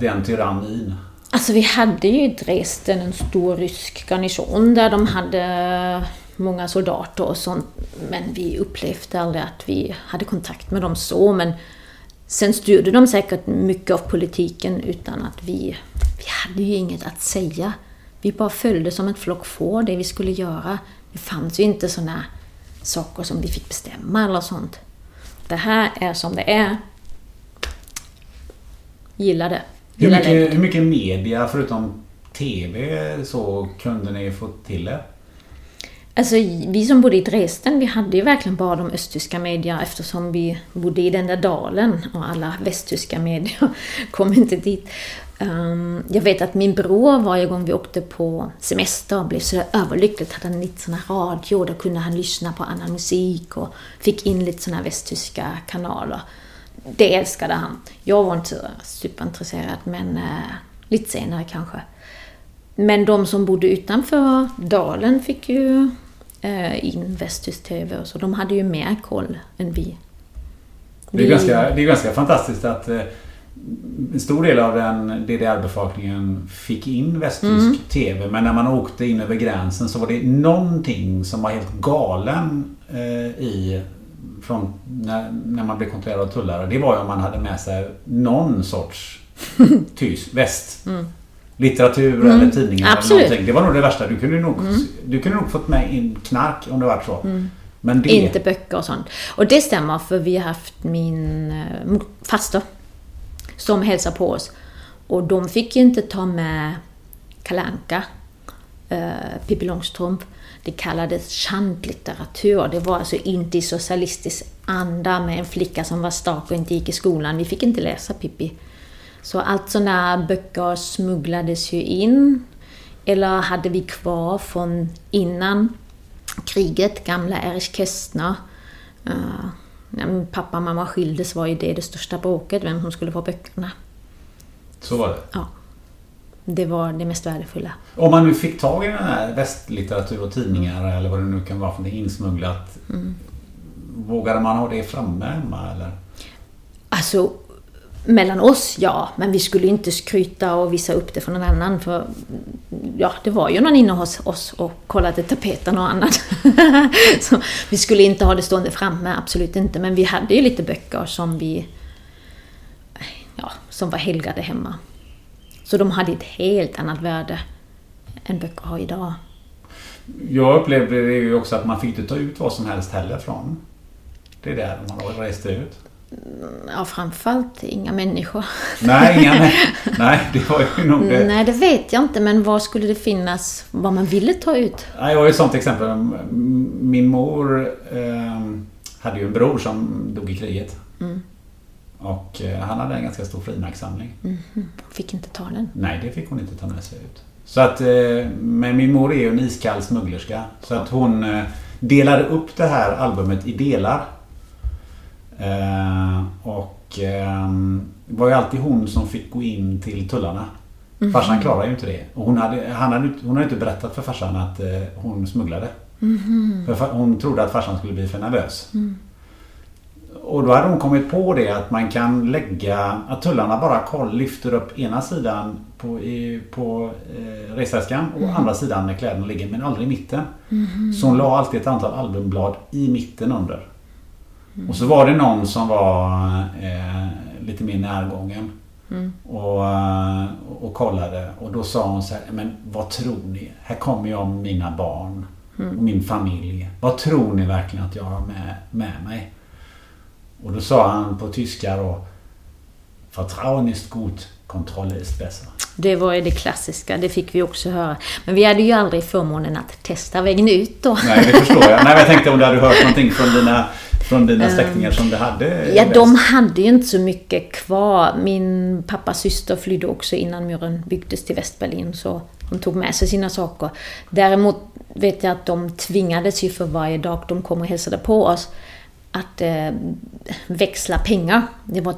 den tyrannin? Alltså vi hade ju i Dresden en stor rysk garnison där de hade många soldater och sånt. Men vi upplevde aldrig att vi hade kontakt med dem så. Men sen styrde de säkert mycket av politiken utan att vi... Vi hade ju inget att säga. Vi bara följde som ett flock får det vi skulle göra. Det fanns ju inte såna saker som vi fick bestämma eller sånt. Det här är som det är. Gilla det. Hur, mycket, hur mycket media förutom TV så kunde ni få till er? Alltså vi som bodde i Dresden, vi hade ju verkligen bara de östtyska media eftersom vi bodde i den där dalen och alla västtyska [laughs] medier kom inte dit. Um, jag vet att min bror varje gång vi åkte på semester blev så överlycklig. Hade han lite sån här radio, då kunde han lyssna på annan musik och fick in lite såna här västtyska kanaler. Det älskade han. Jag var inte superintresserad, men uh, lite senare kanske. Men de som bodde utanför dalen fick ju eh, in västtysk TV och så. De hade ju mer koll än vi. Det är, ganska, det är ganska fantastiskt att eh, en stor del av den DDR-befolkningen fick in västtysk mm. TV. Men när man åkte in över gränsen så var det någonting som var helt galen eh, i från när, när man blev kontrollerad av tullare. Det var ju om man hade med sig någon sorts [laughs] tysk, väst. Mm litteratur mm. eller tidningar Absolut. eller någonting. Det var nog det värsta. Du kunde nog, mm. du kunde nog fått med in knark om det var så. Mm. Men det... Inte böcker och sånt. Och det stämmer för vi har haft min äh, faster som hälsade på oss. Och de fick ju inte ta med Kalanka, äh, Pippi Långstrump. Det kallades chantlitteratur. Det var alltså inte i socialistisk anda med en flicka som var stark och inte gick i skolan. Vi fick inte läsa Pippi. Så allt sådana böcker smugglades ju in. Eller hade vi kvar från innan kriget, gamla Erich Kästner. Eh, när min pappa och mamma skildes var ju det det största bråket, vem som skulle få böckerna. Så var det? Ja. Det var det mest värdefulla. Om man nu fick tag i den här västlitteratur och tidningar eller vad det nu kan vara för det insmugglat. Mm. Vågade man ha det framme hemma eller? Alltså mellan oss, ja, men vi skulle inte skryta och visa upp det för någon annan. För ja, det var ju någon inne hos oss och kollade tapeten och annat. [laughs] så vi skulle inte ha det stående framme, absolut inte. Men vi hade ju lite böcker som vi... Ja, som var helgade hemma. Så de hade ett helt annat värde än böcker har idag. Jag upplevde det ju också att man fick inte ta ut vad som helst heller från det där man reste ut. Ja, framförallt inga människor. Nej, inga [laughs] män- Nej, det var ju nog det. Nej, det vet jag inte, men vad skulle det finnas, vad man ville ta ut? Nej, Jag har ju ett sånt exempel. Min mor eh, hade ju en bror som dog i kriget. Och eh, han hade en ganska stor frimärkssamling. Fick inte ta den. Nej, det fick hon inte ta med sig ut. Så att, eh, men min mor är ju en iskall smugglerska. Så att hon eh, delade upp det här albumet i delar. Eh, och eh, det var ju alltid hon som fick gå in till tullarna. Farsan klarade ju inte det. Och hon hade, han hade, hon hade inte berättat för farsan att eh, hon smugglade. För fa- hon trodde att farsan skulle bli för nervös. Och då hade hon kommit på det att man kan lägga, att tullarna bara koll lyfter upp ena sidan på, i, på eh, resväskan och andra sidan när kläderna ligger men aldrig i mitten. Så hon la alltid ett antal albumblad i mitten under. Och så var det någon som var eh, lite mer närgången. Och, eh, och kollade och då sa hon så här, men vad tror ni? Här kommer jag med mina barn och min familj. Vad tror ni verkligen att jag har med, med mig? Och då sa han på tyska då Vertrauen ist gut, Kontrolle ist besser. Det var ju det klassiska, det fick vi också höra. Men vi hade ju aldrig förmånen att testa vägen ut då. Nej, det förstår jag. Nej, men jag tänkte om du hade hört någonting från dina, från dina släktingar som du hade Ja, de hade ju inte så mycket kvar. Min pappas syster flydde också innan muren byggdes till Västberlin, så de tog med sig sina saker. Däremot vet jag att de tvingades ju för varje dag de kom och hälsade på oss att eh, växla pengar. Det var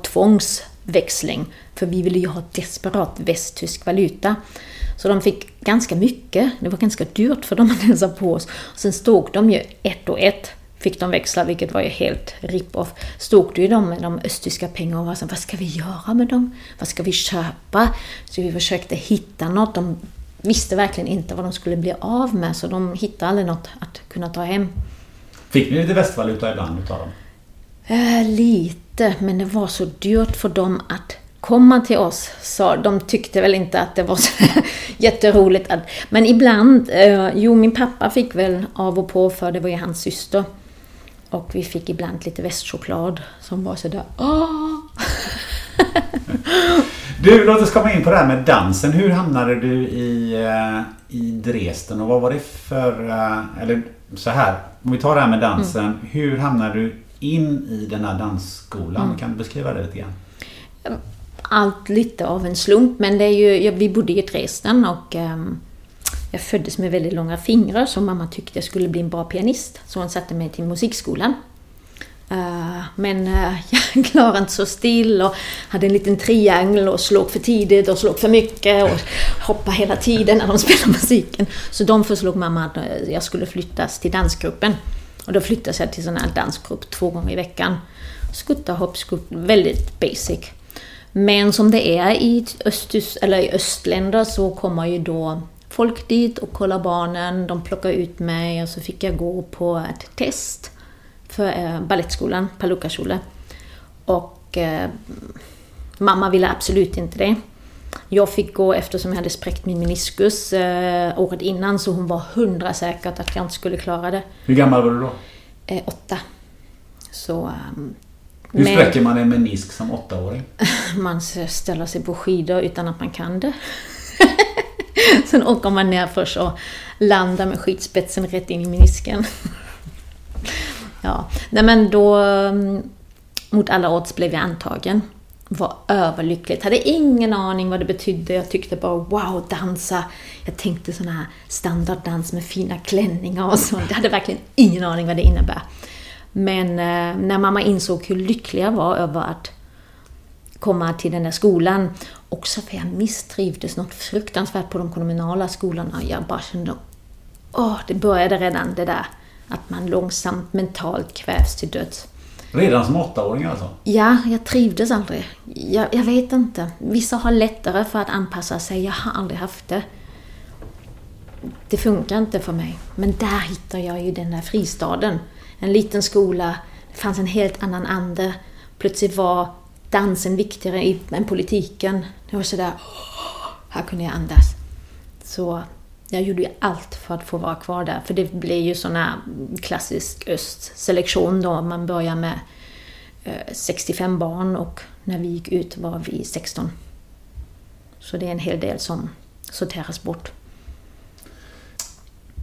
tvångsväxling, för vi ville ju ha desperat västtysk valuta. Så de fick ganska mycket. Det var ganska dyrt för dem att hälsa på oss. Sen stod de ju ett och ett fick de växla, vilket var ju helt rip-off. Stod ju de med de östtyska pengarna och var så, vad ska vi göra med dem? Vad ska vi köpa? Så vi försökte hitta något. De visste verkligen inte vad de skulle bli av med, så de hittade aldrig något att kunna ta hem. Fick ni lite västvaluta ibland utav dem? Eh, lite, men det var så dyrt för dem att komma till oss. Så de tyckte väl inte att det var så [laughs] jätteroligt. Att, men ibland, eh, jo min pappa fick väl av och på för det var ju hans syster. Och vi fick ibland lite västchoklad som var sådär åh! [laughs] Du, låt oss komma in på det här med dansen. Hur hamnade du i, eh, i Dresden och vad var det för... eh, Eller så här, om vi tar det här med dansen. Hur hamnade du in i den här dansskolan? Kan du beskriva det lite grann? allt lite av en slump, men det är ju, vi bodde i Dresden och ehm, jag föddes med väldigt långa fingrar så mamma tyckte jag skulle bli en bra pianist. Så hon satte mig till musikskolan. Eh, men eh, [laughs] jag klarade inte så still och hade en liten triangel och slog för tidigt och slog för mycket och hoppade hela tiden när de spelade [laughs] musiken. Så de förslog mamma att eh, jag skulle flyttas till dansgruppen. Och då flyttas jag till sån här dansgrupp två gånger i veckan. Skutta, hopp, skutt, väldigt basic. Men som det är i, östus, eller i östländer så kommer ju då folk dit och kollar barnen, de plockar ut mig och så fick jag gå på ett test för eh, Balettskolan, Palukashule. Och eh, mamma ville absolut inte det. Jag fick gå eftersom jag hade spräckt min meniskus eh, året innan så hon var hundra säkert att jag inte skulle klara det. Hur gammal var du då? Eh, åtta. Så... ehm, Hur men- spräcker man en menisk som åttaåring? [laughs] man ställer sig på skidor utan att man kan det. [laughs] Sen åker man ner först och landar med skidspetsen rätt in i menisken. [laughs] ja, nej men då... mm, Mot alla odds blev jag antagen. Var överlyckligt. Hade ingen aning vad det betydde. Jag tyckte bara wow, dansa. Jag tänkte sån här standarddans med fina klänningar och sånt. Jag hade verkligen ingen aning vad det innebär. Men eh, när mamma insåg hur lycklig jag var över att komma till den där skolan. Också för jag misstrivdes något fruktansvärt på de kommunala skolorna. Jag bara kände, åh, det började redan det där. Att man långsamt mentalt kvävs till döds. Redan som åttaåring alltså? Ja, jag trivdes aldrig. Jag, jag vet inte. Vissa har lättare för att anpassa sig. Jag har aldrig haft det. Det funkar inte för mig. Men där hittar jag ju den där fristaden. En liten skola. Det fanns en helt annan ande. Plötsligt var dansen viktigare än politiken. Det var sådär, här kunde jag andas. Så jag gjorde ju allt för att få vara kvar där. För det blev ju sån här klassisk östselektion då. Man börjar med eh, 65 barn och när vi gick ut var vi 16. Så det är en hel del som sorteras bort.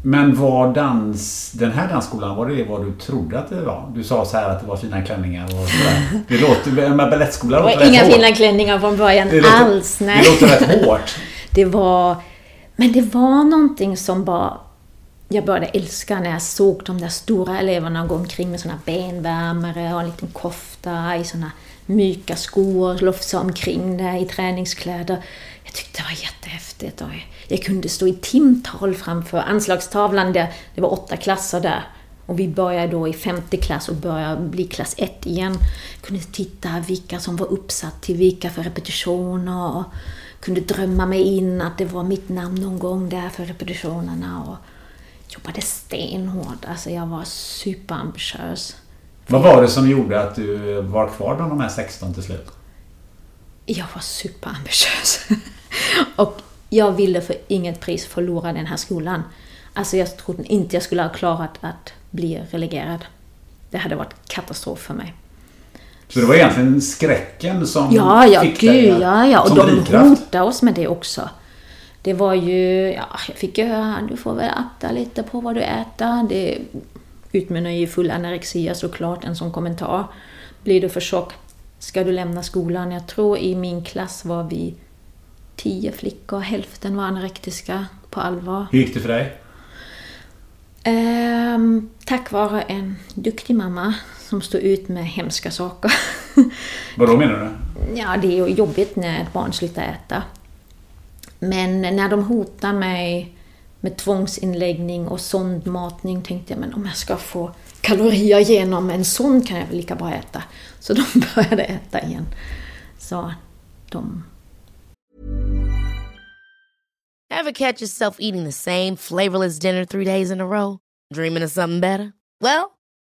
Men var dans, den här dansskolan, var det vad du trodde att det var? Du sa så här att det var fina klänningar och sådär. Det låter, med balettskolan Det var inga fina klänningar från början det låter, alls. Nej. Det låter rätt hårt. [laughs] Det var... Men det var någonting som bara... Jag började älska när jag såg de där stora eleverna gå omkring med såna benvärmare och en liten kofta i såna mjuka skor, lofsa omkring där i träningskläder. Jag tyckte det var jättehäftigt. Och jag kunde stå i timtal framför anslagstavlan där det var åtta klasser där. Och vi började då i femte klass och började bli klass ett igen. Jag kunde titta vilka som var uppsatt till vilka för repetitioner. Kunde drömma mig in att det var mitt namn någon gång där för repetitionerna. Och jobbade stenhårt. Alltså jag var superambitiös. Vad var det som gjorde att du var kvar bland de här 16 till slut? Jag var superambitiös. [laughs] och jag ville för inget pris förlora den här skolan. Alltså jag trodde inte jag skulle ha klarat att bli relegerad. Det hade varit katastrof för mig. Så det var egentligen skräcken som ja, ja, fick gud, dig ja, ja. Och de drivkraft? hotade oss med det också. Det var ju, ja, jag fick ju höra, du får väl akta lite på vad du äter. Det utmynnar ju i full anorexia såklart, en sån kommentar. Blir du för tjock, ska du lämna skolan? Jag tror i min klass var vi tio flickor, hälften var anorektiska på allvar. Hur gick det för dig? Ehm, tack vare en duktig mamma som stod ut med hemska saker. [laughs] Vad då menar du? Ja, det är ju jobbigt när ett barn slutar äta. Men när de hotar mig med tvångsinläggning och sondmatning tänkte jag, men om jag ska få kalorier genom en sond kan jag väl lika bra äta. Så de [laughs] började äta igen. Så de... Ever catch yourself eating the same flavorless dinner three days in a row? Dreaming of something better? Well,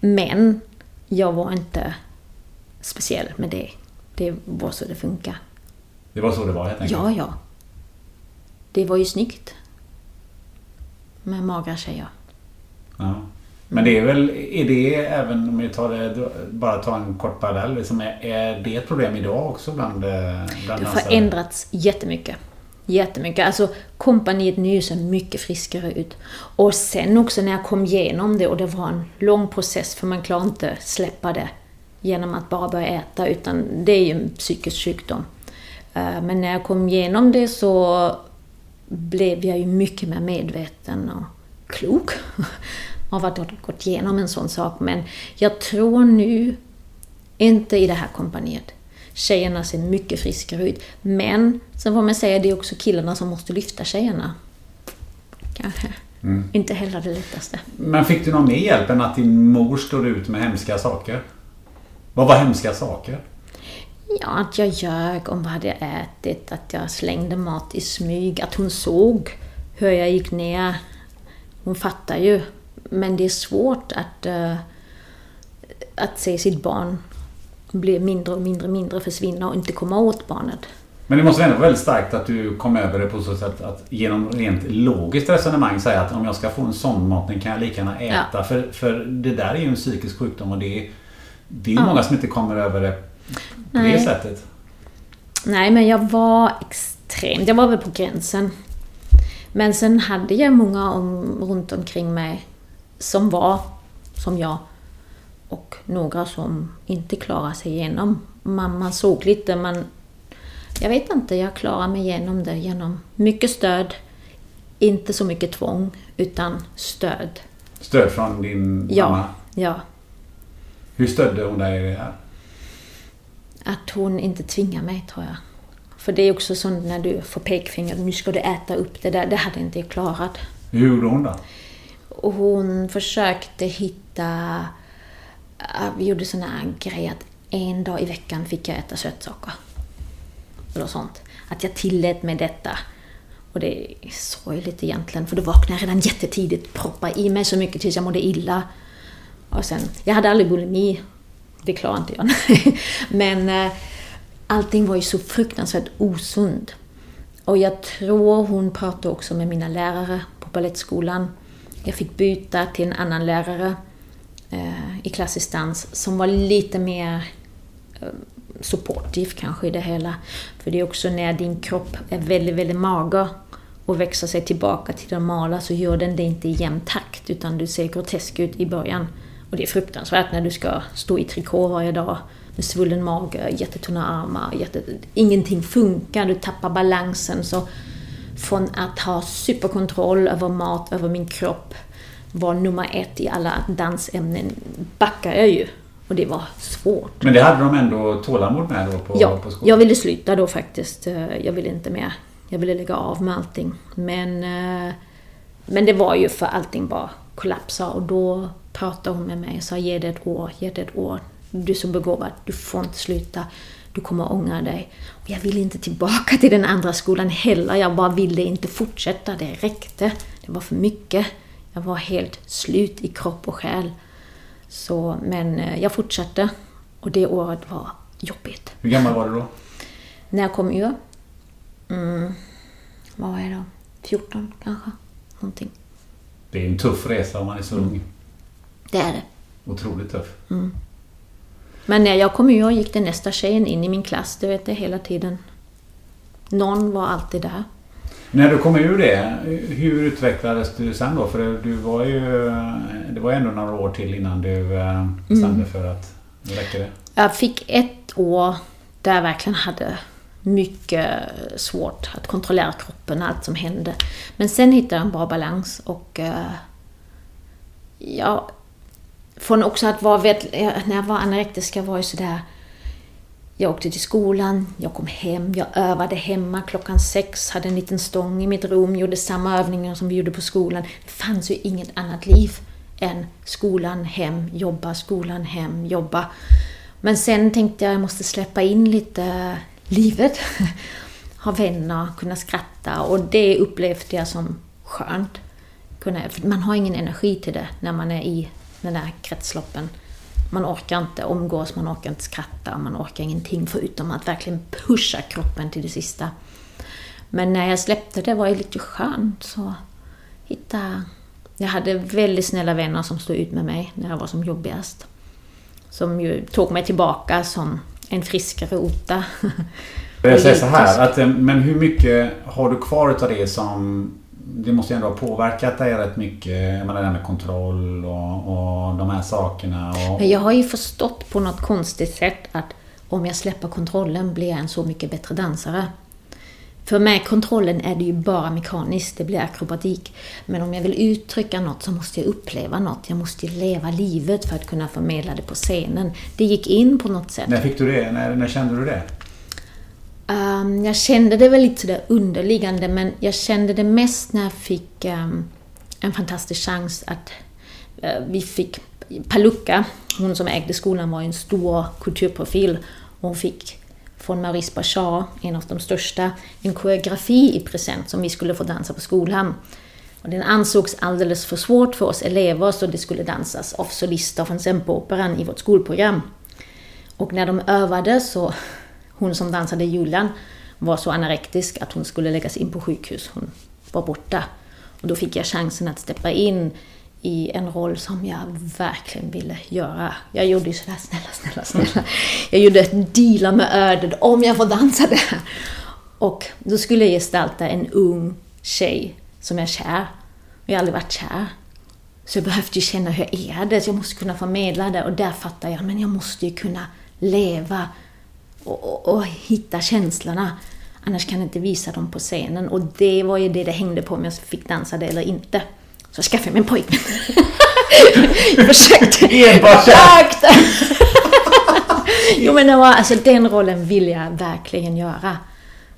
Men jag var inte speciell med det. Det var så det funkar. Det var så det var helt enkelt? Ja, ja. Det var ju snyggt. Med magra tjejer. Ja. Men det är väl, är det även om vi tar det, bara tar en kort parallell, liksom, är, är det ett problem idag också bland, eh, bland Det har dansare? förändrats jättemycket. Jättemycket. Alltså kompaniet nu ser mycket friskare ut. Och sen också när jag kom igenom det och det var en lång process för man klarar inte släppa det genom att bara börja äta utan det är ju en psykisk sjukdom. Eh, men när jag kom igenom det så blev jag ju mycket mer medveten och klok [laughs] av att ha gått igenom en sån sak. Men jag tror nu, inte i det här kompaniet, tjejerna ser mycket friskare ut. Men sen får man säga det är också killarna som måste lyfta tjejerna. Kanske. Inte heller det lättaste. Men fick du någon mer hjälp än att din mor stod ut med hemska saker? Vad var hemska saker? Ja, att jag ljög om vad jag hade ätit, att jag slängde mat i smyg, att hon såg hur jag gick ner. Hon fattar ju. Men det är svårt att... eh, att se sitt barn bli mindre och mindre och mindre, försvinna och inte komma åt barnet. Men det måste ändå vara väldigt starkt att du kom över det på så sätt att genom rent logiskt resonemang säga att om jag ska få en sondmatning kan jag lika gärna äta. Ja. För, för det där är ju en psykisk sjukdom och det är, det är Ja. många som inte kommer över det på det Nej. sättet. Nej, men jag var extremt... Jag var väl på gränsen. Men sen hade jag många om, runt omkring mig som var som jag. Och några som inte klarade sig igenom. Man, man såg lite, man... Jag vet inte, jag klarade mig igenom det genom mycket stöd. Inte så mycket tvång, utan stöd. Stöd från din Ja, mamma. ja. Hur stödde hon dig i det här? Att hon inte tvingar mig, tror jag. För det är också så när du får pekfinger, nu ska du äta upp det där. Det hade inte jag klarat. Hur gjorde hon då? Hon försökte hitta... Eh, vi gjorde såna här grejer att en dag i veckan fick jag äta sötsaker. Eller sånt. Att jag tillät mig detta. Och det är sorgligt egentligen, för då vaknade jag redan jättetidigt, proppade i mig så mycket tills jag mådde illa. Och sen, jag hade aldrig bulimi, det klarade inte jag. [laughs] Men eh, allting var ju så fruktansvärt osund. Och jag tror hon pratade också med mina lärare på balettskolan. Jag fick byta till en annan lärare Eh, i klassisk dans som var lite mer eh, supportive kanske i det hela. För det är också när din kropp är väldigt, väldigt mager och växer sig tillbaka till det normala så gör den det inte i jämn takt utan du ser grotesk ut i början. Och det är fruktansvärt när du ska stå i trikå varje dag med svullen mage, jättetunna armar, jätte... ingenting funkar, du tappar balansen. Så från att ha superkontroll över mat, över min kropp, var nummer ett i alla dansämnen, backar jag ju. Och det var svårt. Men det hade de ändå tålamod med då på, Ja, på skolan? jag ville sluta då faktiskt. Eh, Jag ville inte mer. Jag ville lägga av med allting. Men, eh, men det var ju för allting bara kollapsa och då pratade hon med mig och sa ge det ett år, ge det ett år. Du är så begåvad, du får inte sluta. Du kommer ångra dig. Och jag ville inte tillbaka till den andra skolan heller. Jag bara ville inte fortsätta. Det räckte. Det var för mycket. Jag var helt slut i kropp och själ. Så, men eh, jag fortsatte. Och det året var jobbigt. Hur gammal var du då? När jag kom ur? Mm, vad var jag då? 14 kanske? Någonting. Det är en tuff resa om man är så ung. Det är det. Otroligt tuff. Men när jag kom ur gick det nästa tjejen in i min klass, det vet jag hela tiden. Någon var alltid där. När du kom ur det, hur utvecklades du sen då? För du var ju... Det var ju ändå några år till innan du eh, bestämde för att nu räcker det. Jag fick ett år där jag verkligen hade mycket svårt att kontrollera kroppen, allt som hände. Men sen hittade jag en bra balans och eh, ja, från också att vara, vet, när jag var anorektiska var jag sådär, jag åkte till skolan, jag kom hem, jag övade hemma klockan sex, hade en liten stång i mitt rum, gjorde samma övningar som vi gjorde på skolan. Det fanns ju inget annat liv än skolan, hem, jobba, skolan, hem, jobba. Men sen tänkte jag jag måste släppa in lite livet. [laughs] ha vänner, kunna skratta och det upplevde jag som skönt. Kunna, man har ingen energi till det när man är i den där kretsloppen. Man orkar inte umgås, man orkar inte skratta, man orkar ingenting förutom att verkligen pusha kroppen till det sista. Men när jag släppte det var det lite skönt. Så hitta... Jag hade väldigt snälla vänner som stod ut med mig när jag var som jobbigast. Som ju tog mig tillbaka som en friskare Ota. Jag säger [laughs] så här, att, eh, men hur mycket har du kvar utav det som... Det måste ju ändå ha påverkat dig rätt mycket. Jag menar det här med kontroll och, och de här sakerna. Och, Men jag har ju förstått på något konstigt sätt att om jag släpper kontrollen blir jag en så mycket bättre dansare. För med kontrollen är det ju bara mekaniskt, det blir akrobatik. Men om jag vill uttrycka något så måste jag uppleva något. Jag måste ju leva livet för att kunna förmedla det på scenen. Det gick in på något sätt. När fick du det? När, när kände du det? Um, jag kände det väl lite sådär underliggande, men jag kände det mest när jag fick um, en fantastisk chans att uh, vi fick Palucca, hon som ägde skolan, var en stor kulturprofil. Och hon fick från Maurice Bachar, en av de största, en koreografi i present som vi skulle få dansa på skolan. Och den ansågs alldeles för svårt för oss elever så det skulle dansas av solister från Semperoperan i vårt skolprogram. Och när de övade så, hon som dansade julen var så anorektisk att hon skulle läggas in på sjukhus. Hon var borta. Och då fick jag chansen att steppa in i en roll som jag verkligen ville göra. Jag gjorde ju sådär, snälla, snälla, snälla. Jag gjorde ett deala med ödet, om jag får dansa där. Och då skulle jag gestalta en ung tjej som är kär. Jag har aldrig varit kär. Så jag behövde ju känna hur är det, så jag måste kunna förmedla det. Och där fattade jag, men jag måste ju kunna leva och, och, och hitta känslorna. Annars kan jag inte visa dem på scenen. Och det var ju det det hängde på om jag fick dansa det eller inte. Så jag skaffade mig en pojkvän. [laughs] jag försökte. Enbart försökte. jo men det var, alltså den rollen ville jag verkligen göra.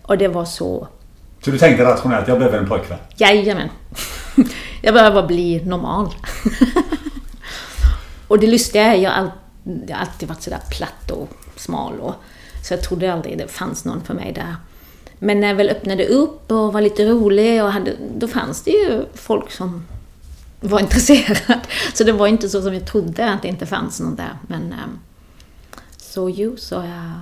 Och det var så... Så du tänkte rationellt, jag behöver en pojkvän? Jajamän. jag behöver bli normal. och det lustiga är, jag har alltid varit sådär platt och smal och så jag trodde aldrig det fanns någon för mig där. Men när jag väl öppnade upp och var lite rolig, och hade, då fanns det ju folk som var [laughs] intresserade. Så det var inte så som jag trodde, att det inte fanns någon där. Men ehm, så jo, så jag,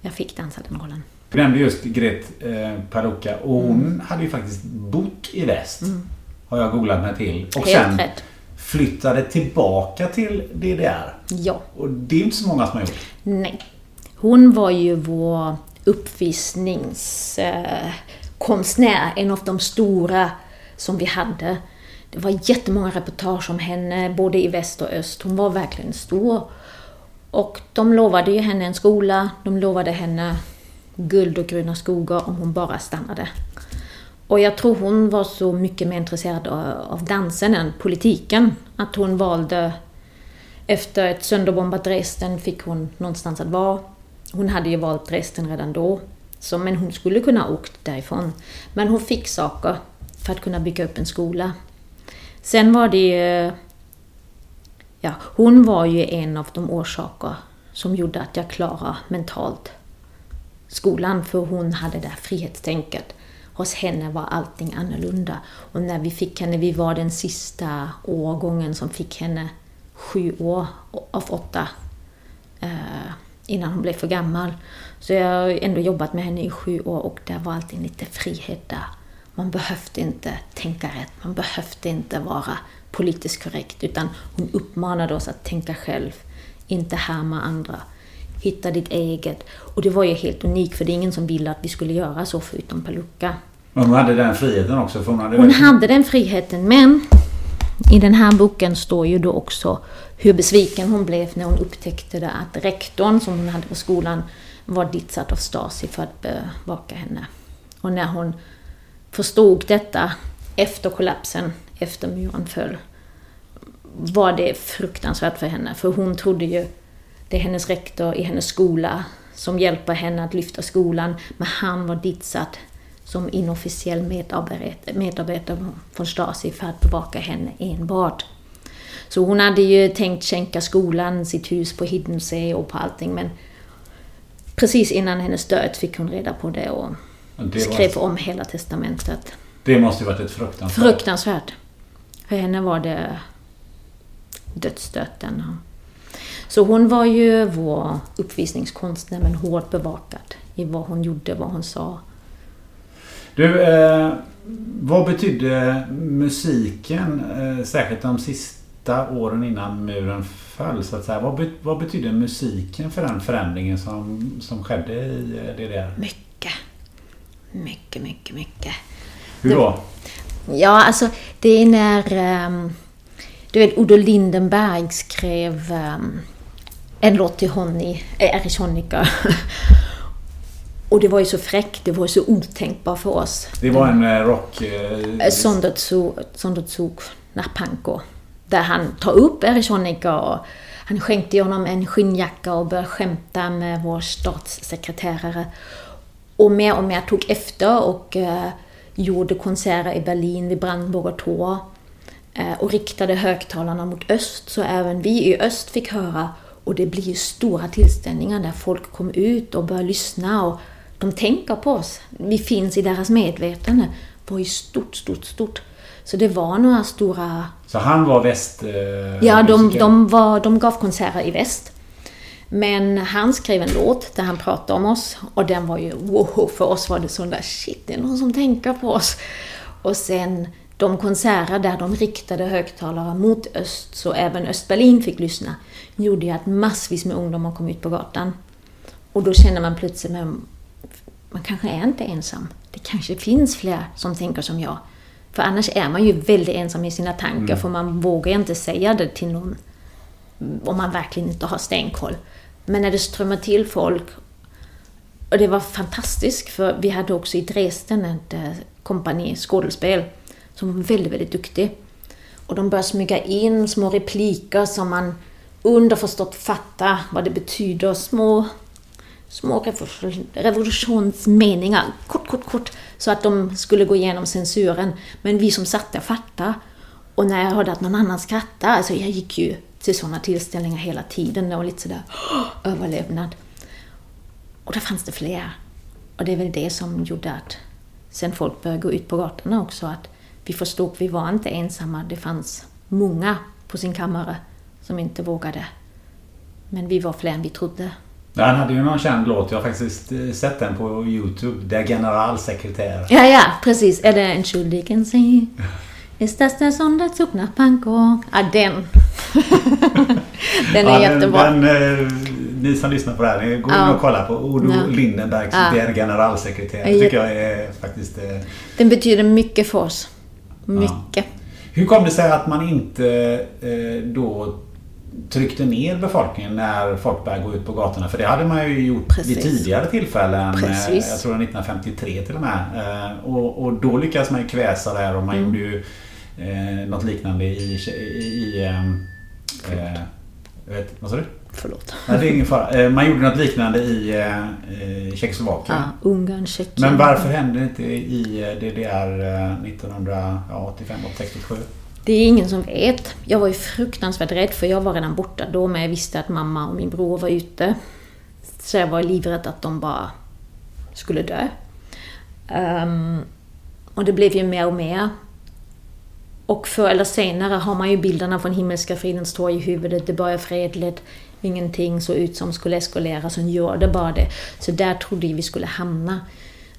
jag fick dansa den rollen. Du nämnde just Gret eh, Paruka och hon mm. hade ju faktiskt bott i väst. Mm. Har jag googlat mig till. Och Helt sen rätt. flyttade tillbaka till DDR. Ja. Och det är inte så många som har gjort. Nej. Hon var ju vår uppvisningskonstnär, en av de stora som vi hade. Det var jättemånga reportage om henne, både i väst och öst. Hon var verkligen stor. Och de lovade ju henne en skola, de lovade henne guld och gröna skogar om hon bara stannade. Och jag tror hon var så mycket mer intresserad av dansen än politiken. Att hon valde, efter ett sönderbombat Dresden fick hon någonstans att vara. Hon hade ju valt Dresden redan då. Så, men hon skulle kunna ha åkt därifrån. Men hon fick saker för att kunna bygga upp en skola. Sen var det ju... Ja, hon var ju en av de orsaker som gjorde att jag klarade mentalt skolan, för hon hade det här frihetstänket. Hos henne var allting annorlunda. Och när vi fick henne, vi var den sista årgången som fick henne sju år av åtta eh, innan hon blev för gammal. Så jag har ändå jobbat med henne i sju år och där var alltid lite frihet där. Man behövde inte tänka rätt, man behövde inte vara politiskt korrekt, utan hon uppmanade oss att tänka själv, inte härma andra. Hitta ditt eget. Och det var ju helt unikt, för det är ingen som ville att vi skulle göra så förutom Palucka. Men hon hade den friheten också? För hon hade, hon hade den friheten, men i den här boken står ju då också hur besviken hon blev när hon upptäckte det att rektorn som hon hade på skolan var ditsatt av Stasi för att bevaka henne. Och när hon förstod detta efter kollapsen, efter muren föll, var det fruktansvärt för henne. För hon trodde ju, det är hennes rektor i hennes skola som hjälper henne att lyfta skolan, men han var ditsatt som inofficiell medarbetare, medarbetare från Stasi för att bevaka henne enbart. Så hon hade ju tänkt skänka skolan, sitt hus på Hiddensee och på allting, men precis innan hennes död fick hon reda på det och det skrev var... om hela testamentet. Det måste ju varit ett fruktansvärt... Fruktansvärt. För henne var det dödsstöten. Så hon var ju vår uppvisningskonstnär, men hårt bevakad i vad hon gjorde, vad hon sa. Du, eh, vad betydde musiken, eh, särskilt de sista åren innan muren föll, så att säga. Vad, be, vad betydde musiken för den förändringen som, som skedde i eh, DDR? Mycket. Mycket, mycket, mycket. Hur då? Ja, alltså det är när... Um, du vet, Udo Lindenberg skrev um, en låt till Honey, Erich Honecker. [laughs] Och det var ju så fräckt, det var så otänkbart för oss. Det var en uh, rock... Sonderzug nach Pankow. Där han tar upp Honecker och han skänkte honom en skinnjacka och började skämta med vår statssekreterare. Och mer och mer tog efter och uh, gjorde konserter i Berlin vid Brandenburger Tor uh, och riktade högtalarna mot öst, så även vi i öst fick höra och det blir stora tillställningar där folk kom ut och började lyssna och de tänker på oss. Vi finns i deras medvetande. var ju stort, stort, stort. Så det var några stora... Så han var väst... Eh, Ja, de, de, var, de gav konserter i väst. Men han skrev en låt där han pratade om oss och den var ju wow, för oss var det sån där shit, det är någon som tänker på oss. Och sen de konserter där de riktade högtalare mot öst, så även Östberlin fick lyssna, gjorde ju att massvis med ungdomar kom ut på gatan. Och då känner man plötsligt, men man kanske är inte ensam. Det kanske finns fler som tänker som jag. För annars är man ju väldigt ensam i sina tankar, för man vågar inte säga det till någon om man verkligen inte har stenkoll. Men när det strömmar till folk, och det var fantastiskt för vi hade också i Dresden ett eh, kompani skådespel som var väldigt, väldigt duktig. Och de började smyga in små repliker som man underförstått fattar vad det betyder. Små, små revolutionsmeningar, kort, kort, kort, så att de skulle gå igenom censuren. Men vi som satt där fattade. Och när jag hörde att någon annan skrattade, alltså jag gick ju till sådana tillställningar hela tiden. och lite sådär överlevnad. Och då fanns det fler. Och det är väl det som gjorde att sen folk började gå ut på gatorna också, att vi förstod att vi var inte ensamma. Det fanns många på sin kammare som inte vågade. Men vi var fler än vi trodde. Ja, Han hade ju någon känd låt. Jag har faktiskt eh, sett den på Youtube. Der Generalsekretär. Ja, ja, precis. Är det en schuldigen sig? Ist [laughs] das der Sonderzug nach Bangkok? Ja, den. [laughs] den är Ja, jättebra. Den, den, eh, ni som lyssnar på det här, går in Ja. och kollar på Odo Ja. Lindenbergs Ja. Der Generalsekretär. Ja, Det tycker jag är faktiskt... eh, Den betyder mycket för oss. Mycket. Hur kom det sig att man inte då tryckte ner befolkningen när folk började gå ut på gatorna? För det hade man ju gjort Precis. vid tidigare tillfällen. eh, Precis. Jag tror det var 1953 till och med. Eh, och, och då lyckades man ju kväsa det här och man Mm. gjorde ju eh, något liknande i... i, ehm, eh, jag vet, vad sa du? Förlåt. Nej, det är ingen fara. Eh, Man gjorde något liknande i eh, eh, Tjeckoslovakien. Ja, Ungern, Tjeckien. Men varför hände det inte i eh, DDR eh, 1985, 86, 87? Det är ingen som vet. Jag var ju fruktansvärt rädd för jag var redan borta då men jag visste att mamma och min bror var ute. Så jag var livrädd att de bara skulle dö. Um, och det blev ju mer och mer. Och förr eller senare har man ju bilderna från Himmelska fridens torg i huvudet. Det börjar fredligt, ingenting såg ut som skulle eskalera, sen gör det bara det. Så där trodde vi skulle hamna.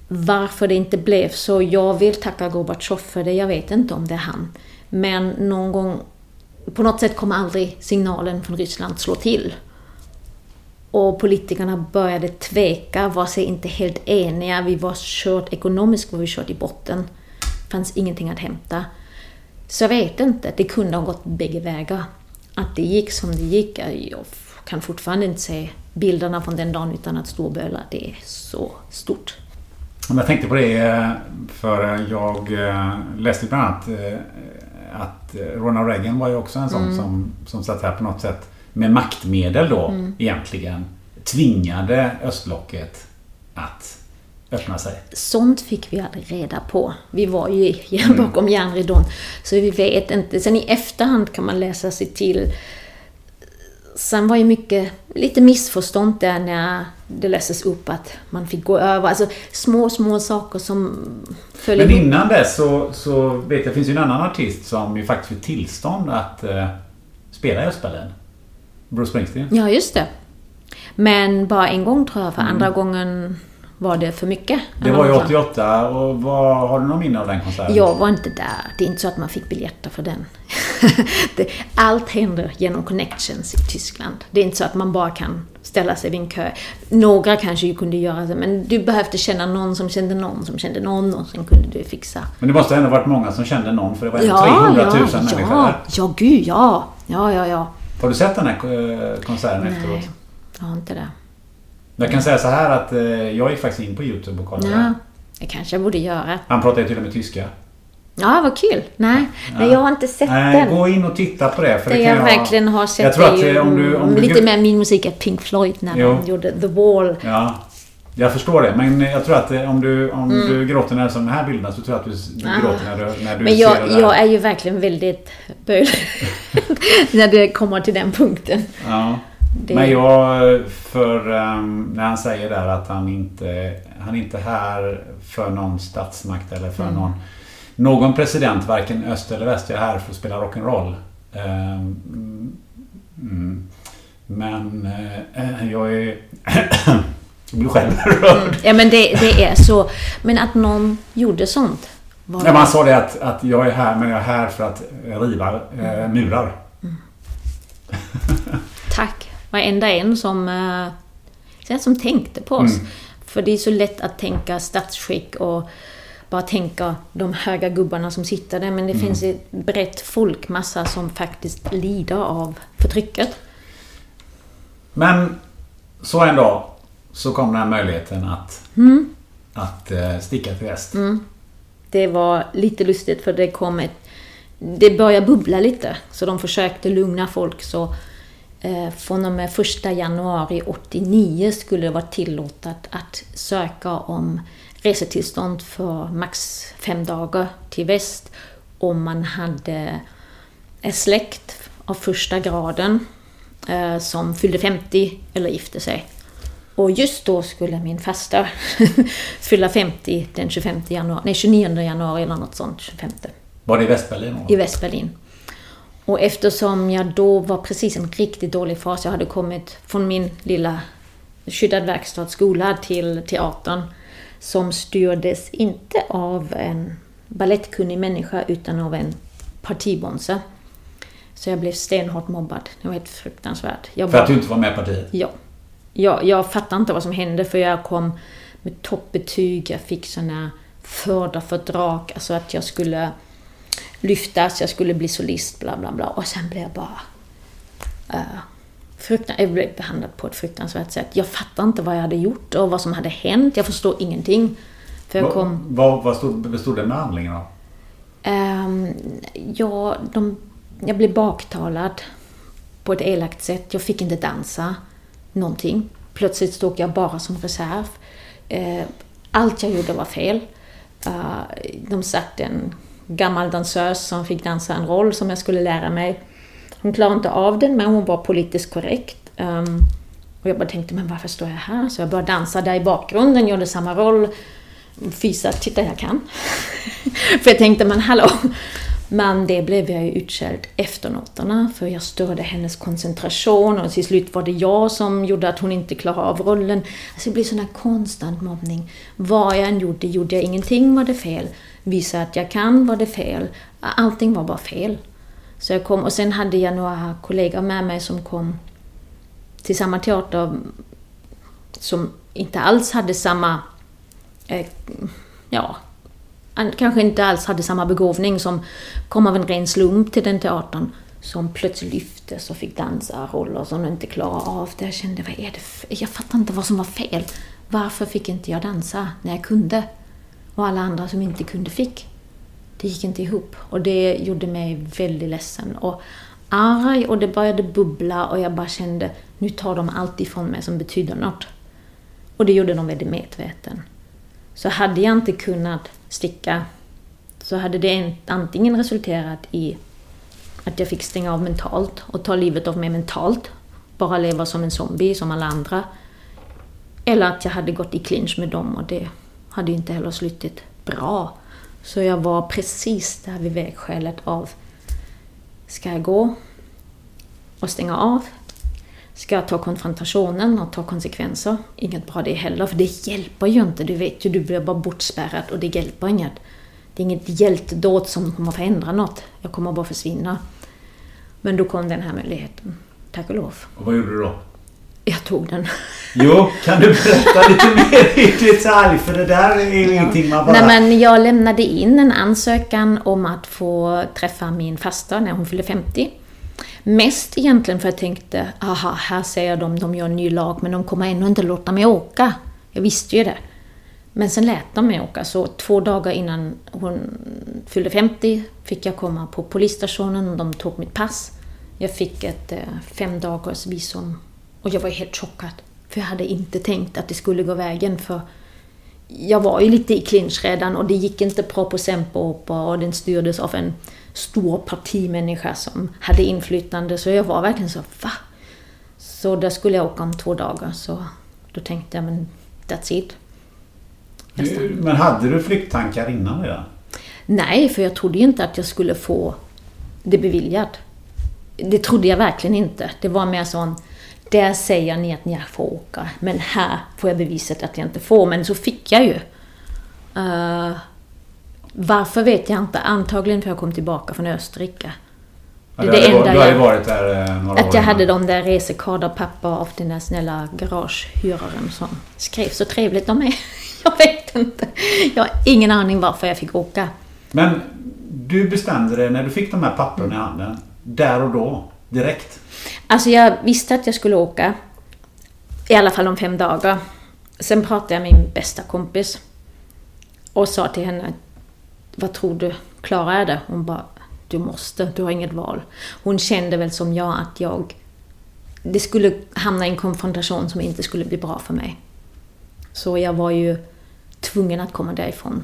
Varför det inte blev så, jag vill tacka Gorbatjov för det, jag vet inte om det är han. Men någon gång, på något sätt kommer aldrig signalen från Ryssland slå till. Och politikerna började tveka, var sig inte helt eniga. Vi var kört, ekonomiskt var vi kört i botten. Det fanns ingenting att hämta. Så jag vet inte, det kunde ha gått bägge vägar. Att det gick som det gick, jag kan fortfarande inte se bilderna från den dagen utan att storböla. Det är så stort. Jag tänkte på det eh, för jag eh, läste bland annat eh, att Ronald Reagan var ju också en sån Mm. som, som satt här på något sätt med maktmedel då Mm. egentligen tvingade östblocket att öppna sig. Sånt fick vi aldrig reda på. Vi var ju bakom järnridån. Så vi vet inte. Sen i efterhand kan man läsa sig till. Sen var ju mycket, lite missförstånd där när det läses upp att man fick gå över. Alltså små, små saker som föll Men ihop. innan dess så, så vet jag, finns ju en annan artist som ju faktiskt fick tillstånd att eh, spela i Östberlin. Bruce Springsteen. Ja, just det. Men bara en gång tror jag, för andra gången var det för mycket. Det var ju vad sa? 88 och vad, har du någon minne av den konserten? Jag var inte där. Det är inte så att man fick biljetter för den. [laughs] allt händer genom connections i Tyskland. Det är inte så att man bara kan ställa sig vid en kö. Några kanske ju kunde göra det, men du behövde känna någon som kände någon som kände någon och sen kunde du fixa. Men det måste ändå varit många som kände någon för det var ändå 300 000 ja, människor ja, där. ja, gud ja. Ja, ja, ja. Har du sett den här eh, konserten efteråt? Nej, jag har inte det. Jag kan säga så här att eh, jag gick faktiskt in på Youtube och kollade. Ja, det kanske jag borde göra. Han pratar ju till och med tyska. Ja, vad kul. Nej, nej jag har inte sett Nej, den. gå in och titta på det. För Det det jag verkligen har sett jag tror att, ju eh, om du, om du, lite mer min musik är Pink Floyd när Jo. de gjorde The Wall. Ja, jag förstår det. Men jag tror att eh, om du, om du gråter när sådana här bilderna så tror jag att du, du Mm. Ah. gråter när du, när du Men ser jag, det där. jag är ju verkligen väldigt bölig [laughs] [laughs] när det kommer till den punkten. Ja. Det, Men jag, för um, när han säger där att han inte, han är inte här för någon statsmakt eller för Mm. någon, någon president, varken öst eller väst. Jag är här för att spela rock'n'roll. Um, mm. Men eh, jag är... [coughs] jag blir själv rörd. Ja men det, det är så. Men att någon gjorde sånt. Var Ja, man sa det att, att jag är här, men jag är här för att riva eh, murar. Tack varenda en som, eh, som tänkte på oss. Mm. För det är så lätt att tänka statsskick och bara tänka de höga gubbarna som sitter där. Men det finns ett brett folkmassa som faktiskt lider av förtrycket. Men så en dag så kom den här möjligheten att, att eh, sticka till väst. Det var lite lustigt för det kom ett... Det började bubbla lite, så de försökte lugna folk. Så från och med första januari 89 skulle det vara tillåtet att söka om resetillstånd för max fem dagar till väst om man hade en släkt av första graden eh, som fyllde 50 eller gifte sig. Och just då skulle min faster [laughs] fylla 50 den 25 januari, nej 29 januari eller något sånt, 25 Var det i Västberlin? i Västberlin. Och eftersom jag då var precis en riktigt dålig fas, jag hade kommit från min lilla skyddad verkstadsskola till teatern som styrdes inte av en ballettkunnig människa utan av en partibonse. Så jag blev stenhårt mobbad. Det var helt fruktansvärt. Jag För att du inte var med i partiet? Ja. Jag, jag fattar inte vad som hände för jag kom med toppbetyg, jag fick såna fördarfördrag, alltså att jag skulle lyftas, jag skulle bli solist, bla bla bla. Och sen blev jag bara... Uh, fruktan- jag blev behandlad på ett fruktansvärt sätt. Jag fattar inte vad jag hade gjort och vad som hade hänt. Jag förstår ingenting. För jag kom... Vad, vad, stod, bestod den behandlingen av? Ehm, ja, de, jag blev baktalad på ett elakt sätt. Jag fick inte dansa någonting. Plötsligt stod jag bara som reserv. Eh, allt jag gjorde var fel. Eh, de satt en gammal dansös som fick dansa en roll som jag skulle lära mig. Hon klarade inte av den, men hon var politiskt korrekt. Um, och jag bara tänkte, men varför står jag här? Så jag började dansa där i bakgrunden, gjorde samma roll. Fisa, titta jag kan. [laughs] för jag tänkte, men hallå. Men det blev jag ju utskälld efter noterna för jag störde hennes koncentration och till slut var det jag som gjorde att hon inte klarade av rollen. Alltså det blir sån här konstant mobbning. Vad jag än gjorde, gjorde jag ingenting var det fel. Visa att jag kan var det fel. Allting var bara fel. Så jag kom, och sen hade jag några kollegor med mig som kom till samma teater som inte alls hade samma eh, ja, kanske inte alls hade samma begåvning som kom av en ren slump till den teatern. Som plötsligt lyftes och fick dansa roller som de inte klarade av. Det jag kände, vad är det? Jag fattar inte vad som var fel. Varför fick inte jag dansa när jag kunde? Och alla andra som inte kunde fick. Det gick inte ihop. Och det gjorde mig väldigt ledsen. Och arg och det började bubbla och jag bara kände, nu tar de allt ifrån mig som betyder något. Och det gjorde de väldigt medveten. Så hade jag inte kunnat sticka så hade det antingen resulterat i att jag fick stänga av mentalt och ta livet av mig mentalt. Bara leva som en zombie som alla andra. Eller att jag hade gått i clinch med dem och det hade ju inte heller slutit bra. Så jag var precis där vid vägskälet av Ska jag gå och stänga av? Ska jag ta konfrontationen och ta konsekvenser? Inget bra det heller, för det hjälper ju inte. Du vet ju, du blir bara bortspärrad och det hjälper inget. Det är inget hjältedåd som kommer förändra något. Jag kommer bara försvinna. Men då kom den här möjligheten. Tack och lov. Och vad gjorde du då? Jag tog den. Jo, kan du berätta lite mer i detalj? För det där är ju ingenting man bara... Nej, men jag lämnade in en ansökan om att få träffa min faster när hon fyllde 50. Mest egentligen för jag tänkte, aha, här säger de, de gör en ny lag, men de kommer ändå inte låta mig åka. Jag visste ju det. Men sen lät de mig åka, så två dagar innan hon fyllde 50 fick jag komma på polisstationen och de tog mitt pass. Jag fick ett eh, fem dagars visum och jag var helt chockad. För jag hade inte tänkt att det skulle gå vägen för jag var ju lite i clinch redan och det gick inte bra på Sempeopera och den styrdes av en stor partimänniska som hade inflytande. Så jag var verkligen så, va? Så där skulle jag åka om två dagar. Så då tänkte jag, men that's it. Men hade du flykttankar innan det? Nej, för jag trodde ju inte att jag skulle få det beviljat. Det trodde jag verkligen inte. Det var mer sån, där säger ni att ni får åka, men här får jag beviset att jag inte får. Men så fick jag ju. Eh, varför vet jag inte. Antagligen för jag kom tillbaka från Österrike. Ja, Det är det enda hade jag- varit där eh, några år Att jag hade de där resekardapapper av den där snälla garagehyraren som skrev så trevligt om mig. [laughs] Jag vet inte. Jag har ingen aning varför jag fick åka. Men du bestämde dig när du fick de här pappren i handen. Där och då. Direkt. Alltså jag visste att jag skulle åka. I alla fall om fem dagar. Sen pratade jag med min bästa kompis. Och sa till henne, vad tror du, klarar jag det? Hon bara, du måste, du har inget val. Hon kände väl som jag att jag... Det skulle hamna i en konfrontation som inte skulle bli bra för mig. Så jag var ju tvungen att komma därifrån.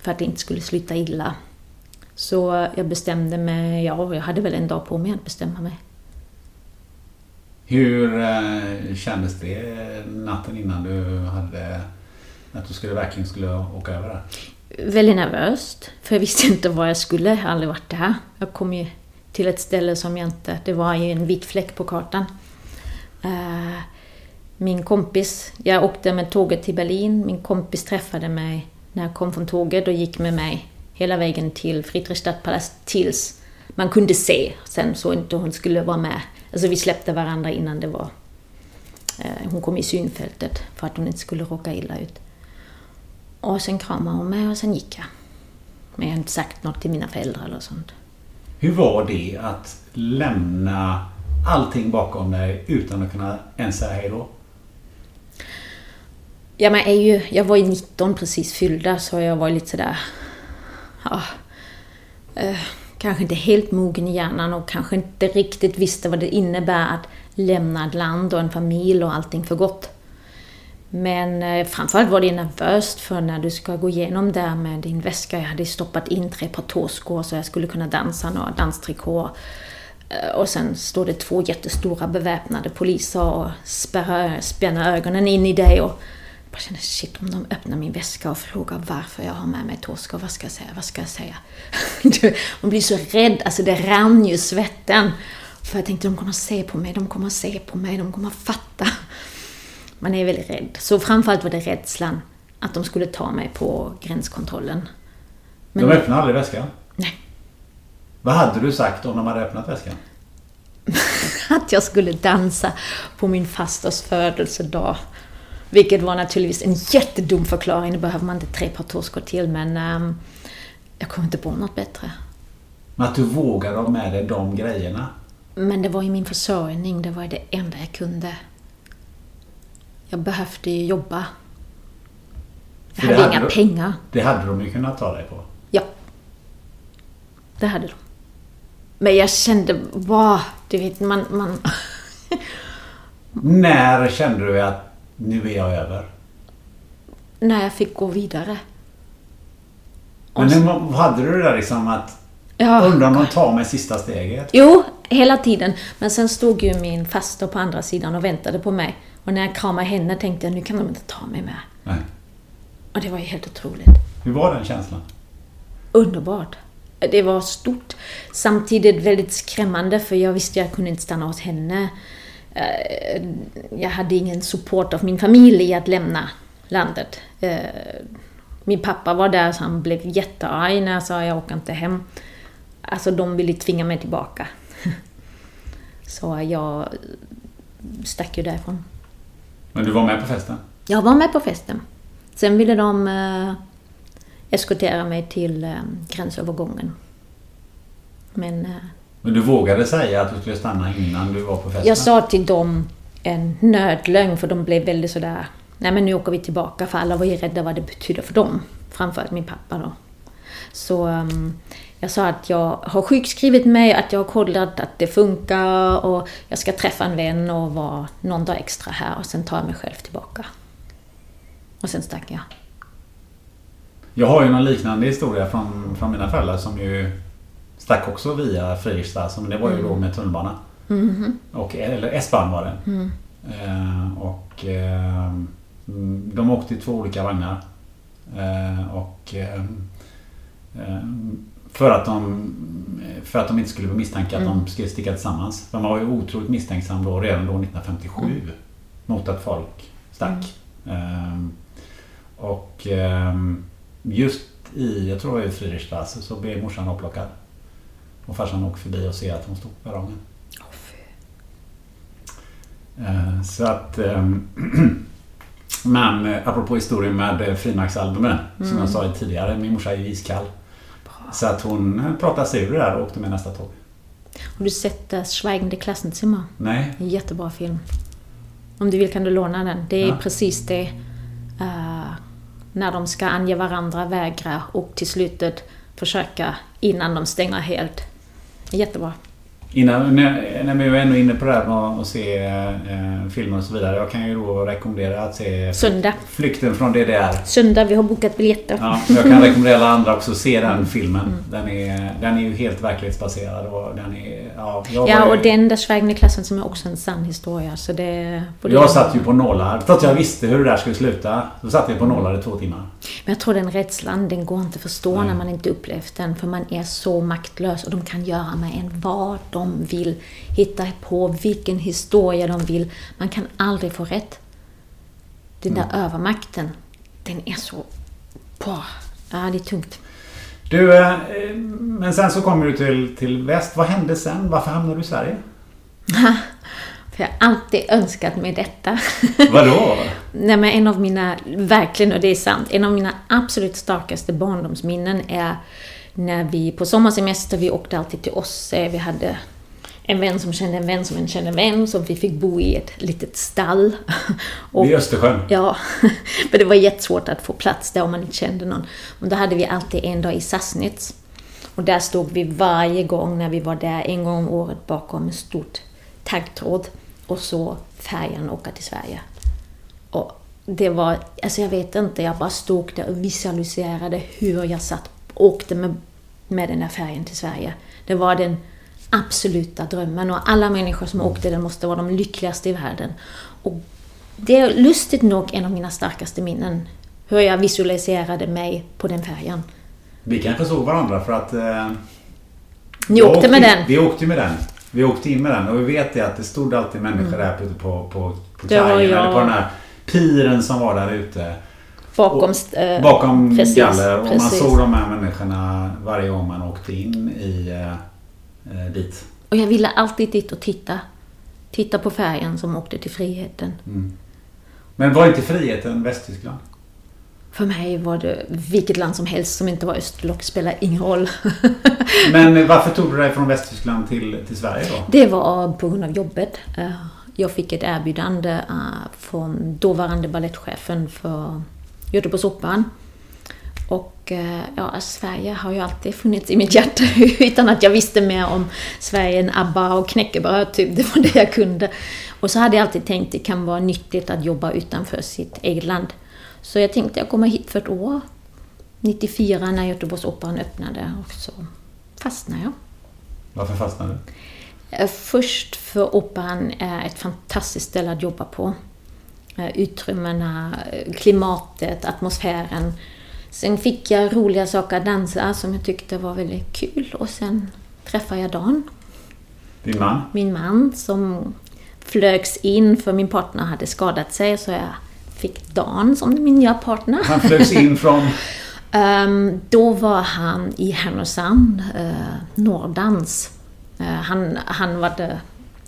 För att det inte skulle sluta illa. Så jag bestämde mig, ja, jag hade väl en dag på mig att bestämma mig. Hur eh, kändes det natten innan du hade... Att du skulle, verkligen skulle åka över där? väldigt nervöst. För jag visste inte var jag skulle. Jag har aldrig varit där. Jag kom ju till ett ställe som jag inte... Det var ju en vit fläck på kartan. Eh, min kompis... Jag åkte med tåget till Berlin. Min kompis träffade mig när jag kom från tåget och gick med mig hela vägen till Friedrichstadtpalast tills man kunde se. Sen så inte hon skulle vara med. Alltså vi släppte varandra innan det var... eh, Hon kom i synfältet för att hon inte skulle råka illa ut. Och sen kramade hon mig och sen gick jag. Men jag har inte sagt något till mina föräldrar eller sånt. Hur var det att lämna allting bakom dig utan att kunna ens säga hej då? Ja, men jag, är ju, jag var ju 19 precis fyllda så jag var lite sådär... Ja, eh, kanske inte helt mogen i hjärnan och kanske inte riktigt visste vad det innebär att lämna ett land och en familj och allting för gott. Men eh, framförallt var det nervöst för när du ska gå igenom där med din väska. Jag hade stoppat in tre par tåskor så jag skulle kunna dansa några danstrikåer. Eh, och sen står det två jättestora beväpnade poliser och spärrar, spänner ögonen in i dig. Och jag bara känner shit, om de öppnar min väska och frågar varför jag har med mig tåskor, vad ska jag säga, vad ska jag säga? [laughs] Man blir så rädd, alltså det rann ju svetten. För jag tänkte de kommer att se på mig, de kommer att se på mig, de kommer att fatta. Man är väldigt rädd. Så framförallt var det rädslan att de skulle ta mig på gränskontrollen. Men- De öppnade aldrig väskan? Nej. Vad hade du sagt om de hade öppnat väskan? [laughs] att jag skulle dansa på min fasters födelsedag. Vilket var naturligtvis en jättedum förklaring, det behöver man inte tre par tårskor till, men ehm, jag kom inte på något bättre. Men att du vågade ha med dig de grejerna? Men det var ju min försörjning, det var det enda jag kunde. Jag behövde ju jobba. Jag hade hade inga du- pengar. Det hade de ju kunnat ta dig på. Ja. Det hade de. Men jag kände, wow, du vet, man... man När kände du att nu är jag över? när jag fick gå vidare. Men nu hade du det där liksom att Ja, undra om de tar mig sista steget? Jo, hela tiden. Men sen stod ju min faster på andra sidan och väntade på mig. Och när jag kramade henne tänkte jag, nu kan de inte ta mig med. Nej. Och det var ju helt otroligt. Hur var den känslan? Underbart. Det var stort. Samtidigt väldigt skrämmande för jag visste att jag kunde inte stanna hos henne. Eh, Jag hade ingen support av min familj i att lämna landet. Eh, Min pappa var där så han blev jättearg när jag sa jag åker inte hem. Alltså de ville tvinga mig tillbaka. [laughs] Så jag stack ju därifrån. Men du var med på festen? Jag var med på festen. Sen ville de eh, eskortera mig till eh, gränsövergången. Men eh, Men du vågade säga att du skulle stanna innan du var på festen? jag sa till dem en nödlögn för de blev väldigt sådär Nej men nu åker vi tillbaka för alla var ju rädda vad det betyder för dem. Framförallt min pappa då. Så um, jag sa att jag har sjukskrivit mig, att jag har kollat att det funkar och jag ska träffa en vän och vara någon dag extra här och sen tar jag mig själv tillbaka. Och sen stack jag. Jag har ju någon liknande historia från, från mina föräldrar som ju stack också via Fredrikstad. Men det var ju då med tunnelbana. Och, eller S-Bahn var det. Eh, och eh, mm, de åkte i två olika vagnar. Eh, och eh, eh, för att, de, för att de inte skulle bli misstänkta att de skulle sticka tillsammans. För man var ju otroligt misstänksam då, redan då 1957 mot att folk stack. Ehm, och ehm, just i, jag tror det var i Friedrichstrasse, så blev morsan upplockad. Och farsan åker förbi och ser att hon stod på perrongen. Eh, Så att... ehm, [clears throat] Men eh, apropå historien med eh, frimärksalbumen som jag sa tidigare, min morsa är ju iskall. Så att hon pratade sig ur det där och åkte med nästa tåg. Har du sett uh, Schweigende Klassenzimmer? Nej, En jättebra film. Om du vill kan du låna den. Det är Ja. precis det. eh, när de ska ange varandra, vägra och till slutet försöka innan de stänger helt. Jättebra. Innan, när, när vi var ändå inne på det här med att se eh, filmer och så vidare. Jag kan ju då rekommendera att se Söndag. Flykten från DDR. Söndag, vi har bokat biljetter. Ja, jag kan [laughs] rekommendera alla andra också att se den filmen. Den är, den är ju helt verklighetsbaserad och den är... Ja, Ja, och den där Schweigende Klassen som är också en sann historia. Så det... jag satt ju på nålar. Trots att jag visste hur det där skulle sluta. Så satt jag på nålar i två timmar. Men jag tror den rädslan, den går inte att förstå Nej. när man inte upplevt den. För man är så maktlös och de kan göra med en vad de vill. Hitta på vilken historia de vill. Man kan aldrig få rätt. Den där övermakten, den är så... Bra. Ja, det är tungt. Du, eh, men sen så kommer du till, till väst. Vad hände sen? Varför hamnade du i Sverige? [laughs] För jag har alltid önskat mig detta. [laughs] Vadå? Nej men en av mina, verkligen, och det är sant, en av mina absolut starkaste barndomsminnen är när vi på sommarsemester, vi åkte alltid till Osse, vi hade en vän som kände en vän som en kände en vän, så vi fick bo i ett litet stall. Och, [laughs] Vid Östersjön? Ja, [laughs] för det var jättesvårt att få plats där om man inte kände någon. Men då hade vi alltid en dag i Sassnitz. Och där stod vi varje gång när vi var där, en gång om året, bakom en stort taggtråd och så färjan åka till Sverige. Och det var, alltså jag vet inte, jag bara stod där och visualiserade hur jag satt åkte med, med den där färjan till Sverige. Det var den absoluta drömmen och alla människor som åkte den måste vara de lyckligaste i världen. Och det är lustigt nog en av mina starkaste minnen. Hur jag visualiserade mig på den färjan. Vi kanske såg varandra för att... Eh, Ni jag åkte med den? Vi åkte med den. Vi åkte in med den och vi vet det att det stod alltid människor där ute på, på, på kajen jag. eller på den här piren som var där ute. Bakom, Och- eh, Bakom precis, galler och man precis. såg de här människorna varje gång man åkte in i eh, dit. Och jag ville alltid dit och titta. Titta på färjan som åkte till friheten. Men var inte friheten Västtyskland? För mig var det vilket land som helst som inte var östblock, spelar ingen roll. [laughs] Men varför tog du dig från Västtyskland till, till Sverige då? Det var på grund av jobbet. Eh, Jag fick ett erbjudande eh, från dåvarande ballettchefen för Göteborgsoperan. Och eh, ja, Sverige har ju alltid funnits i mitt hjärta [laughs] utan att jag visste mer om Sverige än ABBA och knäckebröd, typ. Det var det jag kunde. Och så hade jag alltid tänkt att det kan vara nyttigt att jobba utanför sitt eget land. Så jag tänkte jag kommer hit för ett år. 94 när Göteborgsoperan öppnade och så fastnade jag. Varför fastnade du? Eh, Först för operan är ett fantastiskt ställe att jobba på. Eh, Utrymmena, klimatet, atmosfären. Sen fick jag roliga saker att dansa som jag tyckte var väldigt kul och sen träffade jag Dan, Din man? min man, som flögs in för min partner hade skadat sig så jag fick Dan som min nya partner. Han flögs in från... [laughs] Ehm, då var han i Härnösand, uh, Nordans. Eh, han han var,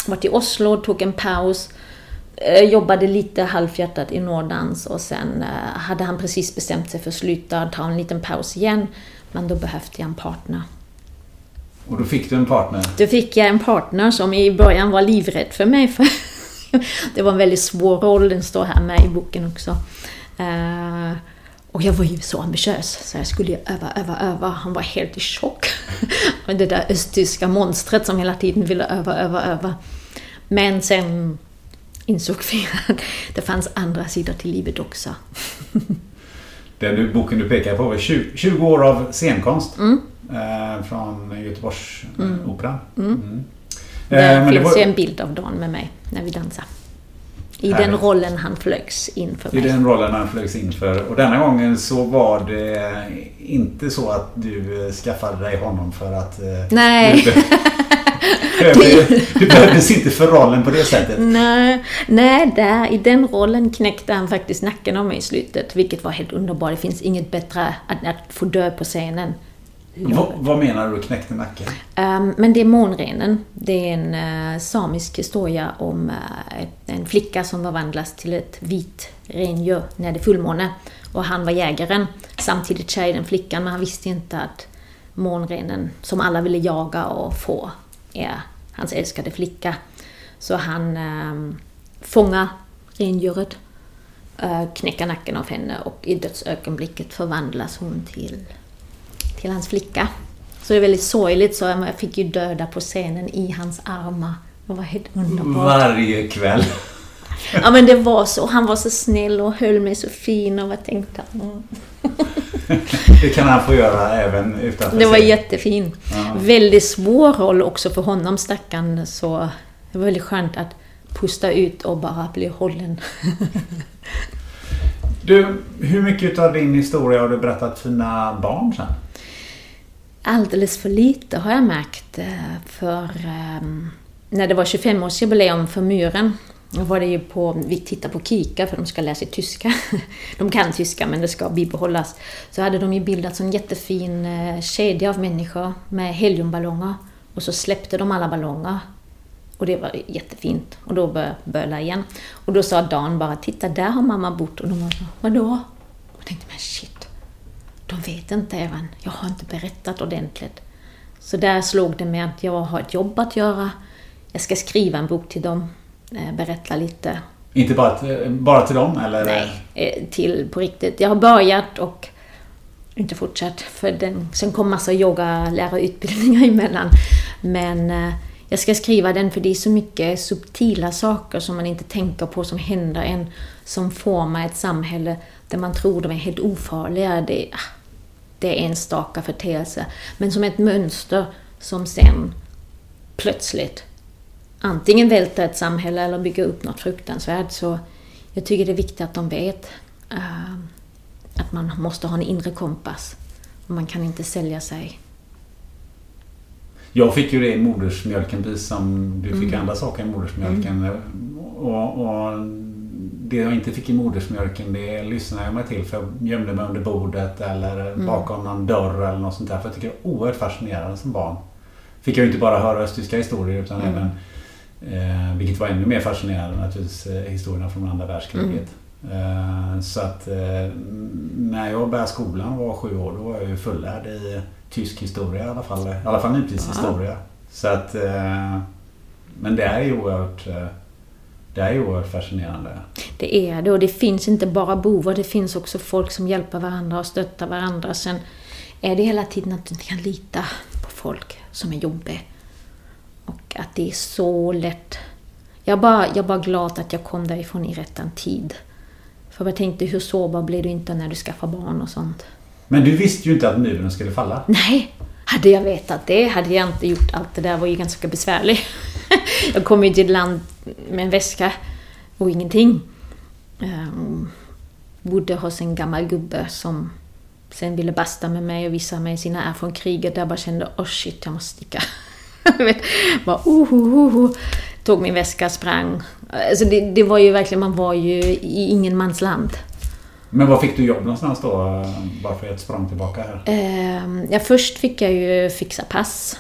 varit i Oslo, tog en paus, jobbade lite halvhjärtat i Nordans och sen eh, hade han precis bestämt sig för att sluta, ta en liten paus igen. Men då behövde jag en partner. Och då fick du en partner. Då fick jag en partner som i början var livrädd för mig. För [laughs] det var en väldigt svår roll, den står här med i boken också. Eh, och jag var ju så ambitiös, så jag skulle ju öva, öva, öva. Han var helt i chock. [laughs] Det där östtyska monstret som hela tiden ville öva, öva, öva. Men sen insåg vi att det fanns andra sidor till livet också. [laughs] Den du, boken du pekar på var 20, 20 år av scenkonst. Eh, från Göteborgsoperan. Mm. Där men det finns var- ju en bild av Dan med mig när vi dansar. I den rollen han flögs in för I mig. den rollen han flögs in för. Och denna gången så var det inte så att du eh, skaffade dig honom för att... eh, Nej. Du [laughs] behövdes inte för rollen på det sättet. Nej, nej där, i den rollen knäckte han faktiskt nacken av mig i slutet, vilket var helt underbart. Det finns inget bättre att, att få dö på scenen. Vad, vad menar du knäckte nacken? Ehm, men det är Månrenen. Det är en eh, samisk historia om eh, ett, en flicka som förvandlas till ett vit rendjur när det är fullmåne. Och han var jägaren, samtidigt kär i den flickan, men han visste inte att månrenen, som alla ville jaga och få, är hans älskade flicka. Så han eh, fångar rendjuret, eh, knäcker nacken av henne och i dödsögonblicket förvandlas hon till till hans flicka. Så det är väldigt sorgligt, så jag fick ju döda på scenen i hans armar. Det var helt underbart. Varje kväll. Ja men det var så. Han var så snäll och höll mig så fin och jag tänkte... Mm. Det kan han få göra även utanför Det var scen. jättefin. Väldigt svår roll också för honom stackarn. Så det var väldigt skönt att pusta ut och bara bli hållen. Du, hur mycket av din historia har du berättat för dina barn sen? Alldeles för lite har jag märkt. Eh, för ehm, när det var 25-årsjubileum för Muren, då var det ju på, vi tittar på Kika för de ska lära sig tyska. [laughs] De kan tyska men det ska bibehållas. Så hade de ju bildat en jättefin eh, kedja av människor med heliumballonger. Och så släppte de alla ballonger. Och det var jättefint. Och då började böla igen. Och då sa Dan bara, titta där har mamma bott. Och de var så, vadå? Och jag tänkte, men shit. De vet inte även. Jag har inte berättat ordentligt. Så där slog det mig att jag har ett jobb att göra. Jag ska skriva en bok till dem. eh, Berätta lite. Inte bara till, bara till dem eller? Nej, eh, till på riktigt. Jag har börjat och inte fortsatt. För den, sen kom massa yogalärarutbildningar [laughs] emellan. Men eh, jag ska skriva den för det är så mycket subtila saker som man inte tänker på som händer en. Som formar ett samhälle där man tror de är helt ofarliga. Det, ah, det är enstaka företeelser. Men som ett mönster som sen plötsligt antingen välter ett samhälle eller bygger upp något fruktansvärt. Så jag tycker det är viktigt att de vet eh, att man måste ha en inre kompass. Och man kan inte sälja sig. Jag fick ju det i modersmjölken precis som du fick Mm. andra saker i modersmjölken. Och, och det jag inte fick i modersmjölken det lyssnade jag mig till för jag gömde mig under bordet eller Mm. bakom någon dörr eller något sånt där. För jag tycker det är oerhört fascinerande som barn. Fick jag inte bara höra östtyska historier utan Mm. även Eh, vilket var ännu mer fascinerande naturligtvis eh, historierna från andra världskriget. Eh, så att eh, när jag började skolan var sju år då var jag ju fullärd i tysk historia i alla fall. I alla fall nutidshistoria. Så att eh, Men det är ju oerhört eh, Det är ju oerhört fascinerande. Det är det och det finns inte bara bovar, det finns också folk som hjälper varandra och stöttar varandra. Sen är det hela tiden att du inte kan lita på folk som är jobbiga. Och att det är så lätt. Jag är bara, jag är bara glad att jag kom därifrån i rättan tid. För jag tänkte, hur sårbar blir du inte när du skaffar barn och sånt? Men du visste ju inte att muren skulle falla. Nej, hade jag vetat det hade jag inte gjort allt det där. var ju ganska besvärligt. [laughs] Jag kom ju till ett land med en väska och ingenting. Um, bodde hos en gammal gubbe som sen ville basta med mig och visa mig sina är från kriget. Där jag bara kände, oh shit, jag måste sticka. [laughs] Bara, uh, uh, uh, uh. Tog min väska, sprang. Alltså det, det var ju verkligen, man var ju i ingen mans land. Men var fick du jobb någonstans då? Varför ett språng tillbaka här. Eh, Ja, först fick jag ju fixa pass.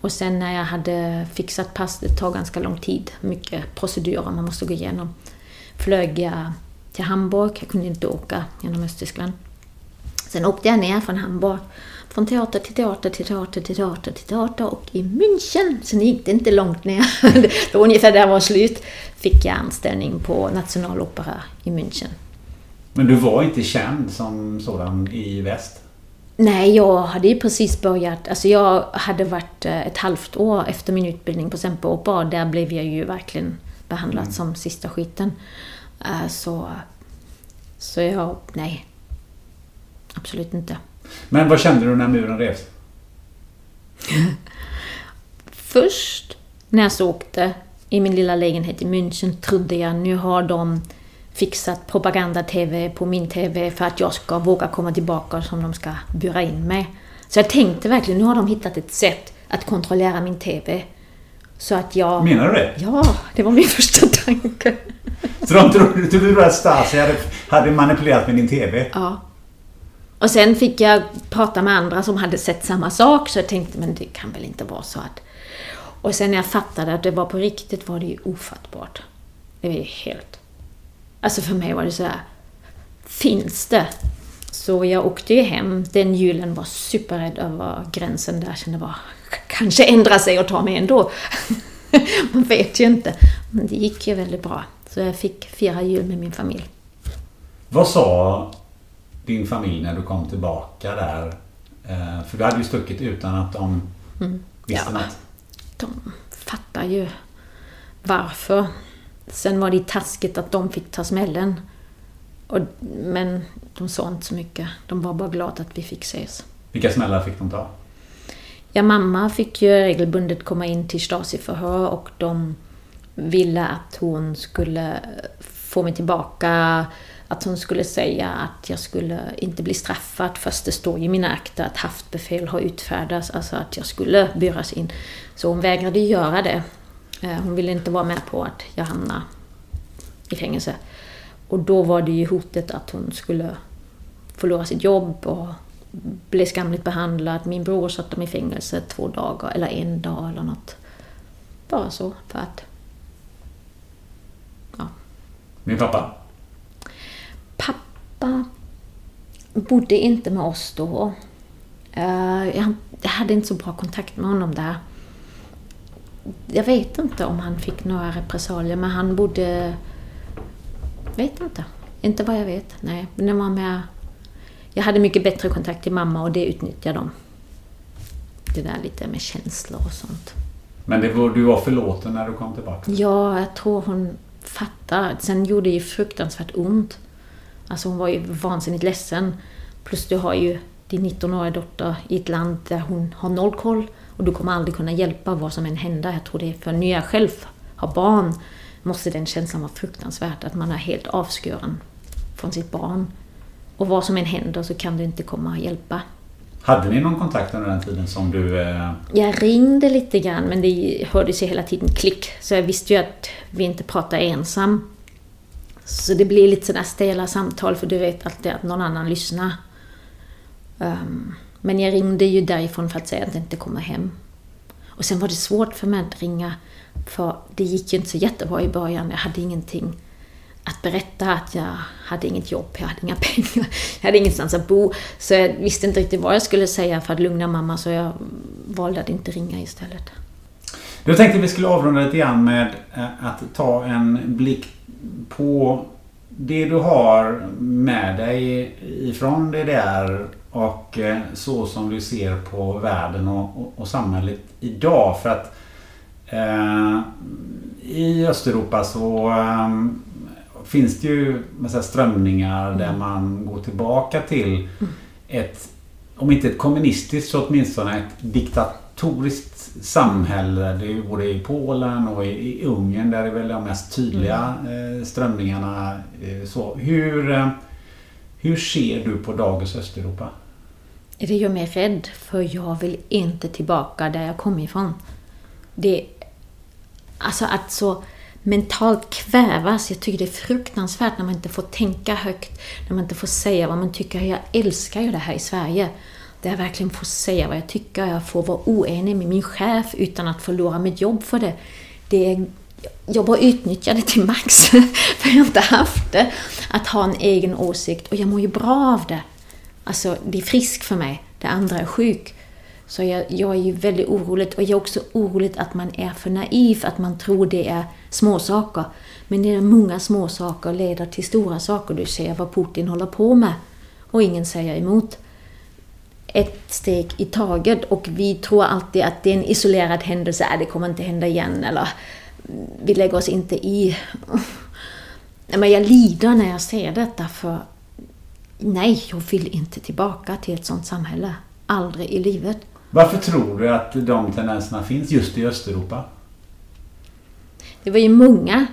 Och sen när jag hade fixat pass, det tar ganska lång tid, mycket procedurer man måste gå igenom, flög jag till Hamburg. Jag kunde inte åka genom Östtyskland. Sen åkte jag ner från Hamburg, från teater till teater till teater till teater till teater och i München, sen gick det inte långt ner, [laughs] det var ungefär där var slut, fick jag anställning på Nationalopera i München. Men du var inte känd som sådan i väst? Nej, jag hade ju precis börjat. Alltså jag hade varit eh, ett halvt år efter min utbildning på Semperopera. Där blev jag ju verkligen behandlad som sista skiten. Eh, Så, så jag, nej. Absolut inte. Men vad kände du när muren revs? Först när jag så åkte i min lilla lägenhet i München trodde jag nu har de fixat propaganda-tv på min tv för att jag ska våga komma tillbaka som de ska bura in mig. Så jag tänkte verkligen, nu har de hittat ett sätt att kontrollera min tv. Så att jag... Menar du det? Ja, det var min [laughs] första tanke. Så de trodde, trodde att Stasi hade, hade manipulerat med din TV? Ja. Och sen fick jag prata med andra som hade sett samma sak, så jag tänkte, men det kan väl inte vara så att... Och sen när jag fattade att det var på riktigt var det ju ofattbart. Det var ju helt... Alltså för mig var det så här... Finns det? Så jag åkte ju hem. Den julen var superrädd över gränsen där. Jag kände bara, kanske ändra sig och ta mig ändå. [laughs] Man vet ju inte. Men det gick ju väldigt bra. Så jag fick fira jul med min familj. Vad sa din familj när du kom tillbaka där? Eh, för du hade ju stuckit utan att de mm. visste ja, något. De fattar ju varför. Sen var det taskigt att de fick ta smällen. Och, men de sa inte så mycket. De var bara glada att vi fick ses. Vilka smällar fick de ta? Ja, mamma fick ju regelbundet komma in till Stasi-förhör och de ville att hon skulle få mig tillbaka. Att hon skulle säga att jag skulle inte bli straffad fast det står i mina akter att haftbefäl har utfärdats, alltså att jag skulle buras in. Så hon vägrade göra det. Eh, hon ville inte vara med på att jag hamnar i fängelse. Och då var det ju hotet att hon skulle förlora sitt jobb och bli skamligt behandlad. Min bror satt dem i fängelse två dagar, eller en dag eller något. Bara så, för att... Ja. Min pappa? Pappa bodde inte med oss då. Eh, jag hade inte så bra kontakt med honom där. Jag vet inte om han fick några repressalier, men han bodde Vet inte. Inte vad jag vet. Nej, men det var med... Jag hade mycket bättre kontakt till mamma och det utnyttjade de. Det där lite med känslor och sånt. Men det var, du var förlåten när du kom tillbaka? Ja, jag tror hon fattar. Sen gjorde det ju fruktansvärt ont. Alltså hon var ju vansinnigt ledsen. Plus du har ju din 19-åriga dotter i ett land där hon har noll koll och du kommer aldrig kunna hjälpa vad som än händer. Jag tror det är för när jag själv har barn måste den känslan vara fruktansvärd, att man är helt avskuren från sitt barn. Och vad som än händer så kan du inte komma och hjälpa. Hade ni någon kontakt under den tiden som du... Eh... Jag ringde lite grann men det hördes ju hela tiden klick. Så jag visste ju att vi inte pratade ensam. Så det blir lite sådär stela samtal för du vet alltid att någon annan lyssnar. Um, men jag ringde ju därifrån för att säga att jag inte kommer hem. Och sen var det svårt för mig att ringa för det gick ju inte så jättebra i början. Jag hade ingenting att berätta att jag hade inget jobb, jag hade inga [laughs] pengar, jag hade ingenstans att bo. Så jag visste inte riktigt vad jag skulle säga för att lugna mamma så jag valde att inte ringa istället. Jag tänkte vi skulle avrunda lite grann med eh, att ta en blick på det du har med dig ifrån DDR och eh, så som du ser på världen och, och, och samhället idag. För att Eh, I Östeuropa så um, finns det ju massa strömningar mm. där man går tillbaka till ett, om inte ett kommunistiskt så åtminstone ett diktatoriskt samhälle. Det är både i Polen och i, i Ungern där är väl de mest tydliga mm. eh, strömningarna. Eh, så. Hur, eh, hur ser du på dagens Östeuropa? Det gör mig rädd för jag vill inte tillbaka där jag kom ifrån. Det Alltså att så mentalt kvävas. Jag tycker det är fruktansvärt när man inte får tänka högt, när man inte får säga vad man tycker. Jag älskar ju det här i Sverige. Där jag verkligen får säga vad jag tycker. Jag får vara oenig med min chef utan att förlora mitt jobb för det. det är, jag bara utnyttjar det till max, [laughs] för jag har inte haft det. Att ha en egen åsikt. Och jag mår ju bra av det. Alltså, det är friskt för mig. Det andra är sjuk. Så jag, jag är ju väldigt orolig och jag är också orolig att man är för naiv, att man tror det är småsaker. Men det är många småsaker leder till stora saker. Du ser vad Putin håller på med och ingen säger emot. Ett steg i taget och vi tror alltid att det är en isolerad händelse, äh, det kommer inte hända igen eller vi lägger oss inte i. Men jag lider när jag ser detta för nej, jag vill inte tillbaka till ett sånt samhälle. Aldrig i livet. Varför tror du att de tendenserna finns just i Östeuropa? det var ju många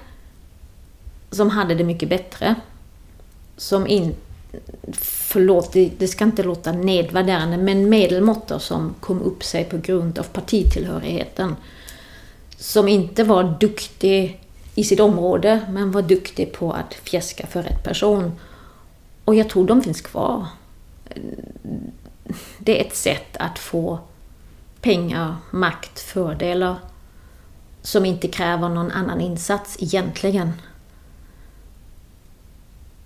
som hade det mycket bättre. Som in, förlåt, det, det ska inte låta nedvärderande, men medelmåttor som kom upp sig på grund av partitillhörigheten. Som inte var duktig i sitt område, men var duktig på att fjäska för rätt person. Och jag tror de finns kvar. Det är ett sätt att få pengar, makt, fördelar som inte kräver någon annan insats egentligen.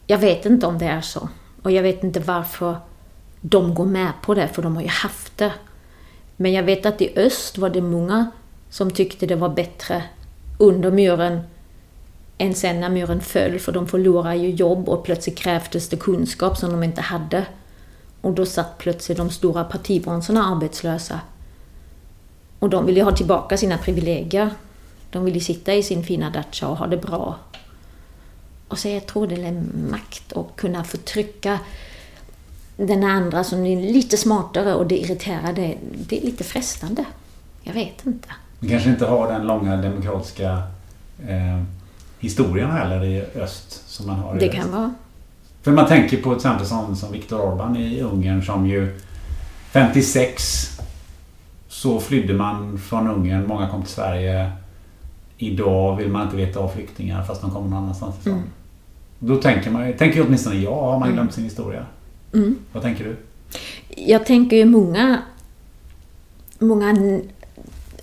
Jag vet inte om det är så. Och jag vet inte varför de går med på det, för de har ju haft det. Men jag vet att i öst var det många som tyckte det var bättre under muren än sen när muren föll, för de förlorade ju jobb och plötsligt krävdes det kunskap som de inte hade. Och då satt plötsligt de stora partibronserna arbetslösa. Och de ville ha tillbaka sina privilegier. De ville sitta i sin fina dacha och ha det bra. Och så jag tror det är makt att kunna förtrycka den andra som är lite smartare och det irriterar det. Det är lite frestande. Jag vet inte. Vi kanske inte har den långa demokratiska eh, historien heller i öst som man har i Det väst. kan vara. För man tänker på till exempel som, som Viktor Orbán i Ungern som ju 56 så flydde man från Ungern. Många kom till Sverige. Idag vill man inte veta av flyktingar fast de kommer någon annanstans ifrån. Mm. Då tänker man tänker åtminstone jag, har man glömt sin historia? Mm. Vad tänker du? Jag tänker ju många, många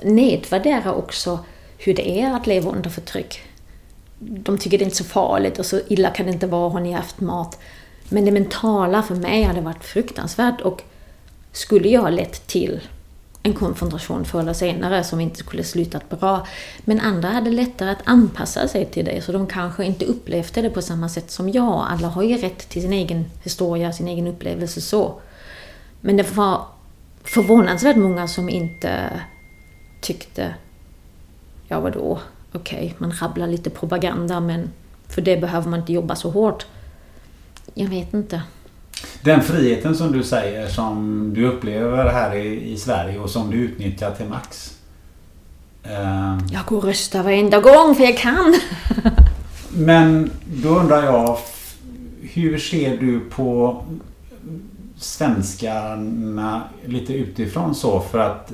nedvärdera också hur det är att leva under förtryck. De tycker det är inte så farligt och så illa kan det inte vara, har ni haft mat? Men det mentala för mig hade varit fruktansvärt och skulle ju ha lett till en konfrontation förr eller senare som inte skulle slutat bra. Men andra hade lättare att anpassa sig till det, så de kanske inte upplevde det på samma sätt som jag. Alla har ju rätt till sin egen historia, sin egen upplevelse så. Men det var förvånansvärt många som inte tyckte, ja vadå, okej, man rabblar lite propaganda men för det behöver man inte jobba så hårt. Jag vet inte. Den friheten som du säger som du upplever här i, i Sverige och som du utnyttjar till max. Eh, Jag går och röstar varenda gång för jag kan. [laughs] Men då undrar jag, hur ser du på svenskarna lite utifrån så? För att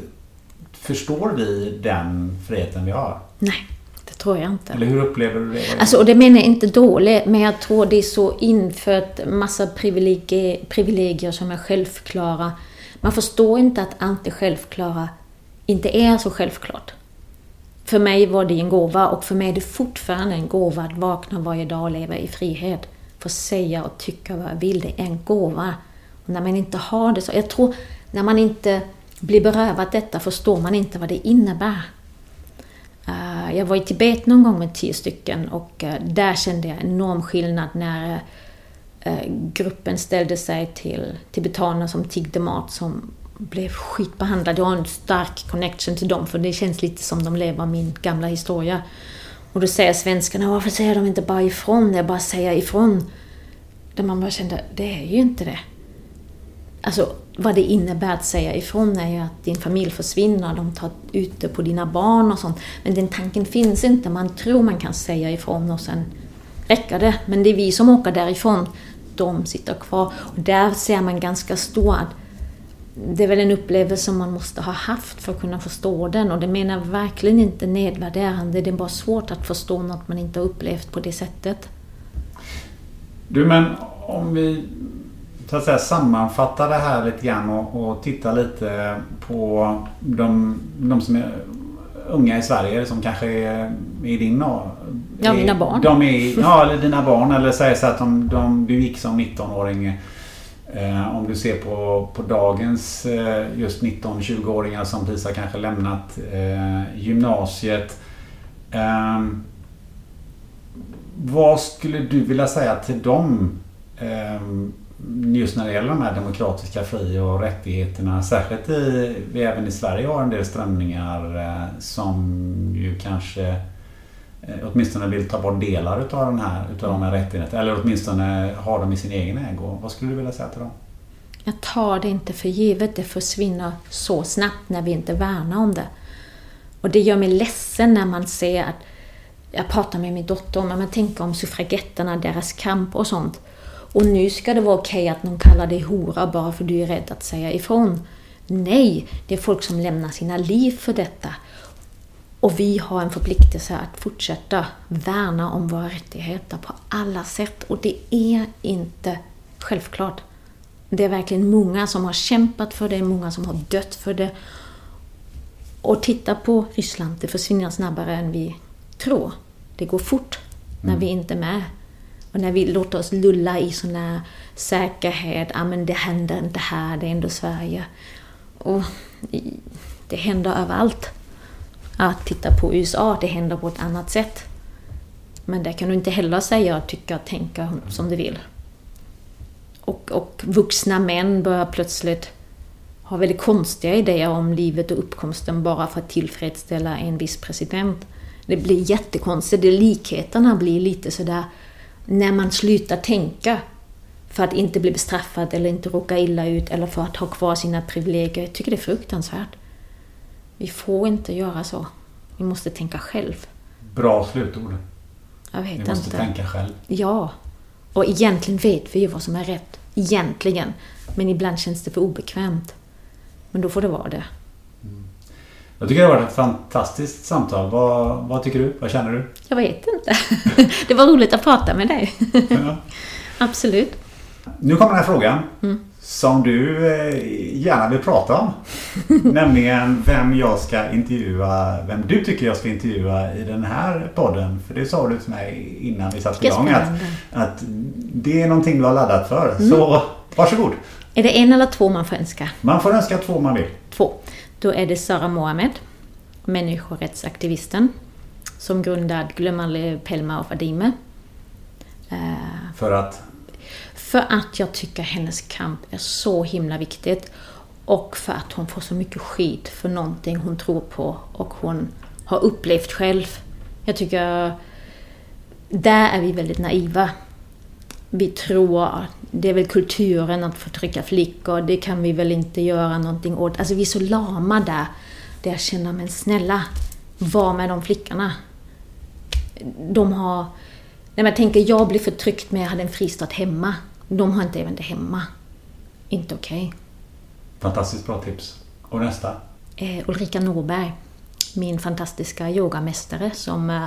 förstår vi den friheten vi har? Nej, det tror jag inte. Eller hur upplever du det? Alltså, och det menar jag inte dåligt, men jag tror det är så infört massa privilegier, privilegier som är självklara. Man förstår inte att allt det självklara inte är så självklart. För mig var det en gåva och för mig är det fortfarande en gåva att vakna varje dag och leva i frihet. Få säga och tycka vad jag vill, det är en gåva. Och när man inte har det så, jag tror när man inte blir berövad detta förstår man inte vad det innebär. Eh, jag var i Tibet någon gång med tio stycken och eh, där kände jag enorm skillnad när eh, gruppen ställde sig till tibetaner som tiggde mat som blev skitbehandlade. Jag har en stark connection till dem för det känns lite som de lever min gamla historia. Och då säger svenskarna, varför säger de inte bara ifrån? Jag bara säger ifrån. Där man bara kände, det är ju inte det. Alltså vad det innebär att säga ifrån är ju att din familj försvinner, de tar ut det på dina barn och sånt. Men den tanken finns inte, man tror man kan säga ifrån och sen räcker det. Men det är vi som åker därifrån, de sitter kvar. Och där ser man ganska stor det är väl en upplevelse man måste ha haft för att kunna förstå den och det menar jag verkligen inte nedvärderande, det är bara svårt att förstå något man inte har upplevt på det sättet. Du men om vi så att säga, sammanfattar det här lite grann och, och tittar lite på de, de som är unga i Sverige som kanske är i din å- Ja, är- mina barn. De är, [laughs] ja, eller dina barn. Eller säg så att de, de, du gick som 19-åring. Eh, om du ser på, på dagens eh, just 19-20-åringar som precis har kanske lämnat eh, gymnasiet. Ehm, vad skulle du vilja säga till dem ehm, just när det gäller de här demokratiska fri och rättigheterna? Särskilt i, vi även i Sverige har en del strömningar eh, som ju kanske eh, åtminstone vill ta bort delar utav, den här, utav de här rättigheterna. Eller åtminstone ha dem i sin egen ägo. Vad skulle du vilja säga till dem? Jag tar det inte för givet, det försvinner så snabbt när vi inte värnar om det. Och det gör mig ledsen när man ser att jag pratar med min dotter om, men tänk om suffragetterna, deras kamp och sånt. Och nu ska det vara okej att någon kallar dig hora bara för du är rädd att säga ifrån. Nej, det är folk som lämnar sina liv för detta. Och vi har en förpliktelse att fortsätta värna om våra rättigheter på alla sätt. Och det är inte självklart. Det är verkligen många som har kämpat för det, många som har dött för det. Och titta på Ryssland, det försvinner snabbare än vi tror. Det går fort när mm. vi inte är med. Och när vi låter oss lulla i sån här säkerhet, ja men det händer inte här, det är ändå Sverige. Och det händer överallt. Att titta på USA, det händer på ett annat sätt. Men det kan du inte heller säga, tycka och tänka som du vill. Och, och vuxna män börjar plötsligt ha väldigt konstiga idéer om livet och uppkomsten bara för att tillfredsställa en viss president. Det blir jättekonstigt. Likheterna blir lite sådär när man slutar tänka för att inte bli bestraffad eller inte råka illa ut eller för att ha kvar sina privilegier. Jag tycker det är fruktansvärt. Vi får inte göra så. Vi måste tänka själv. Bra slutord. Jag vet Vi måste inte. tänka själv. Ja. Och egentligen vet vi ju vad som är rätt. Egentligen. Men ibland känns det för obekvämt. Men då får det vara det. Jag tycker det har varit ett fantastiskt samtal. Vad, vad tycker du? Vad känner du? Jag vet inte. [laughs] det var roligt att prata med dig. Ja. [laughs] Absolut. Nu kommer den här frågan. Mm. Som du eh, gärna vill prata om. [laughs] Nämligen vem jag ska intervjua. Vem du tycker jag ska intervjua i den här podden. För det sa du till mig innan vi satte igång. Att, att det är någonting du har laddat för. Mm. Så varsågod. Är det en eller två man får önska? Man får önska två man vill. Två. Då är det Sara Mohamed, människorättsaktivisten, som grundade Glöm aldrig Pelma och Fadime. Eh, För att För att jag tycker hennes kamp är så himla viktigt. Och för att hon får så mycket skit för någonting hon tror på och hon har upplevt själv. Jag tycker... Där är vi väldigt naiva. Vi tror det är väl kulturen att förtrycka flickor, det kan vi väl inte göra någonting åt. Alltså vi är så lama där. Där jag känner, men snälla, var med de flickorna. De har... Nej, men jag tänker, jag blir förtryckt men jag hade en fristad hemma. De har inte även det hemma. Inte okej. fantastiskt bra tips. Och nästa. Eh, Ulrika Norberg, min fantastiska yogamästare som eh,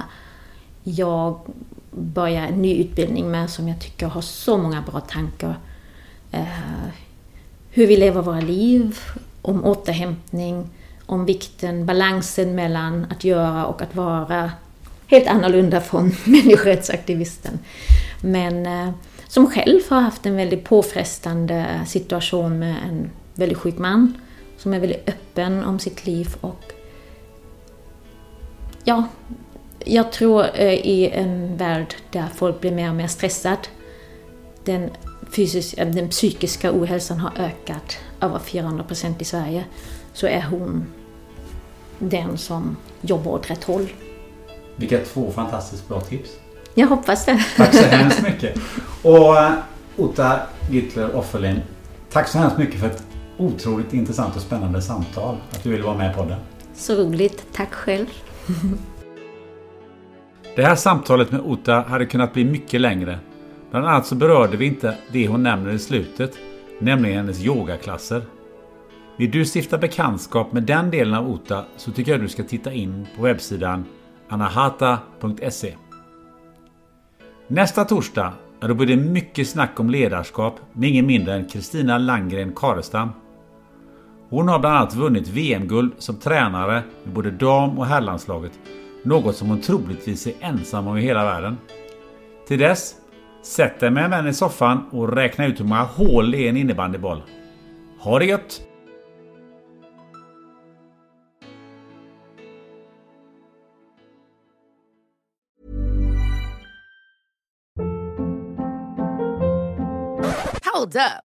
jag börja en ny utbildning med som jag tycker har så många bra tankar. Eh, hur vi lever våra liv, om återhämtning, om vikten, balansen mellan att göra och att vara. Helt annorlunda från [laughs] människorättsaktivisten. Men eh, som själv har haft en väldigt påfrestande situation med en väldigt sjuk man. Som är väldigt öppen om sitt liv och ja, jag tror eh, i en värld där folk blir mer och mer stressad. Den, fysiska, den psykiska ohälsan har ökat över 400% i Sverige. Så är hon den som jobbar åt rätt håll. Vilka två fantastiskt bra tips. Jag hoppas det. Tack så [laughs] hemskt mycket. Och eh, Ota Gittler Offerlin. Tack så hemskt mycket för ett otroligt intressant och spännande samtal. Att du ville vara med på podden. Så roligt. Tack själv. [laughs] Det här samtalet med Ota hade kunnat bli mycket längre. Bland annat så berörde vi inte det hon nämner i slutet, nämligen hennes yogaklasser. Vill du stifta bekantskap med den delen av Ota så tycker jag du ska titta in på webbsidan anahata.se. Nästa torsdag är då blir det mycket snack om ledarskap med ingen mindre än Kristina Langgren Karestam. Hon har bland annat vunnit VM-guld som tränare med både dam och herrlandslaget. Något som hon troligtvis är ensam om i hela världen. Till dess, sätt dig med en vän i soffan och räkna ut hur många hål det är i en innebandyboll. Ha det gött! Hold up.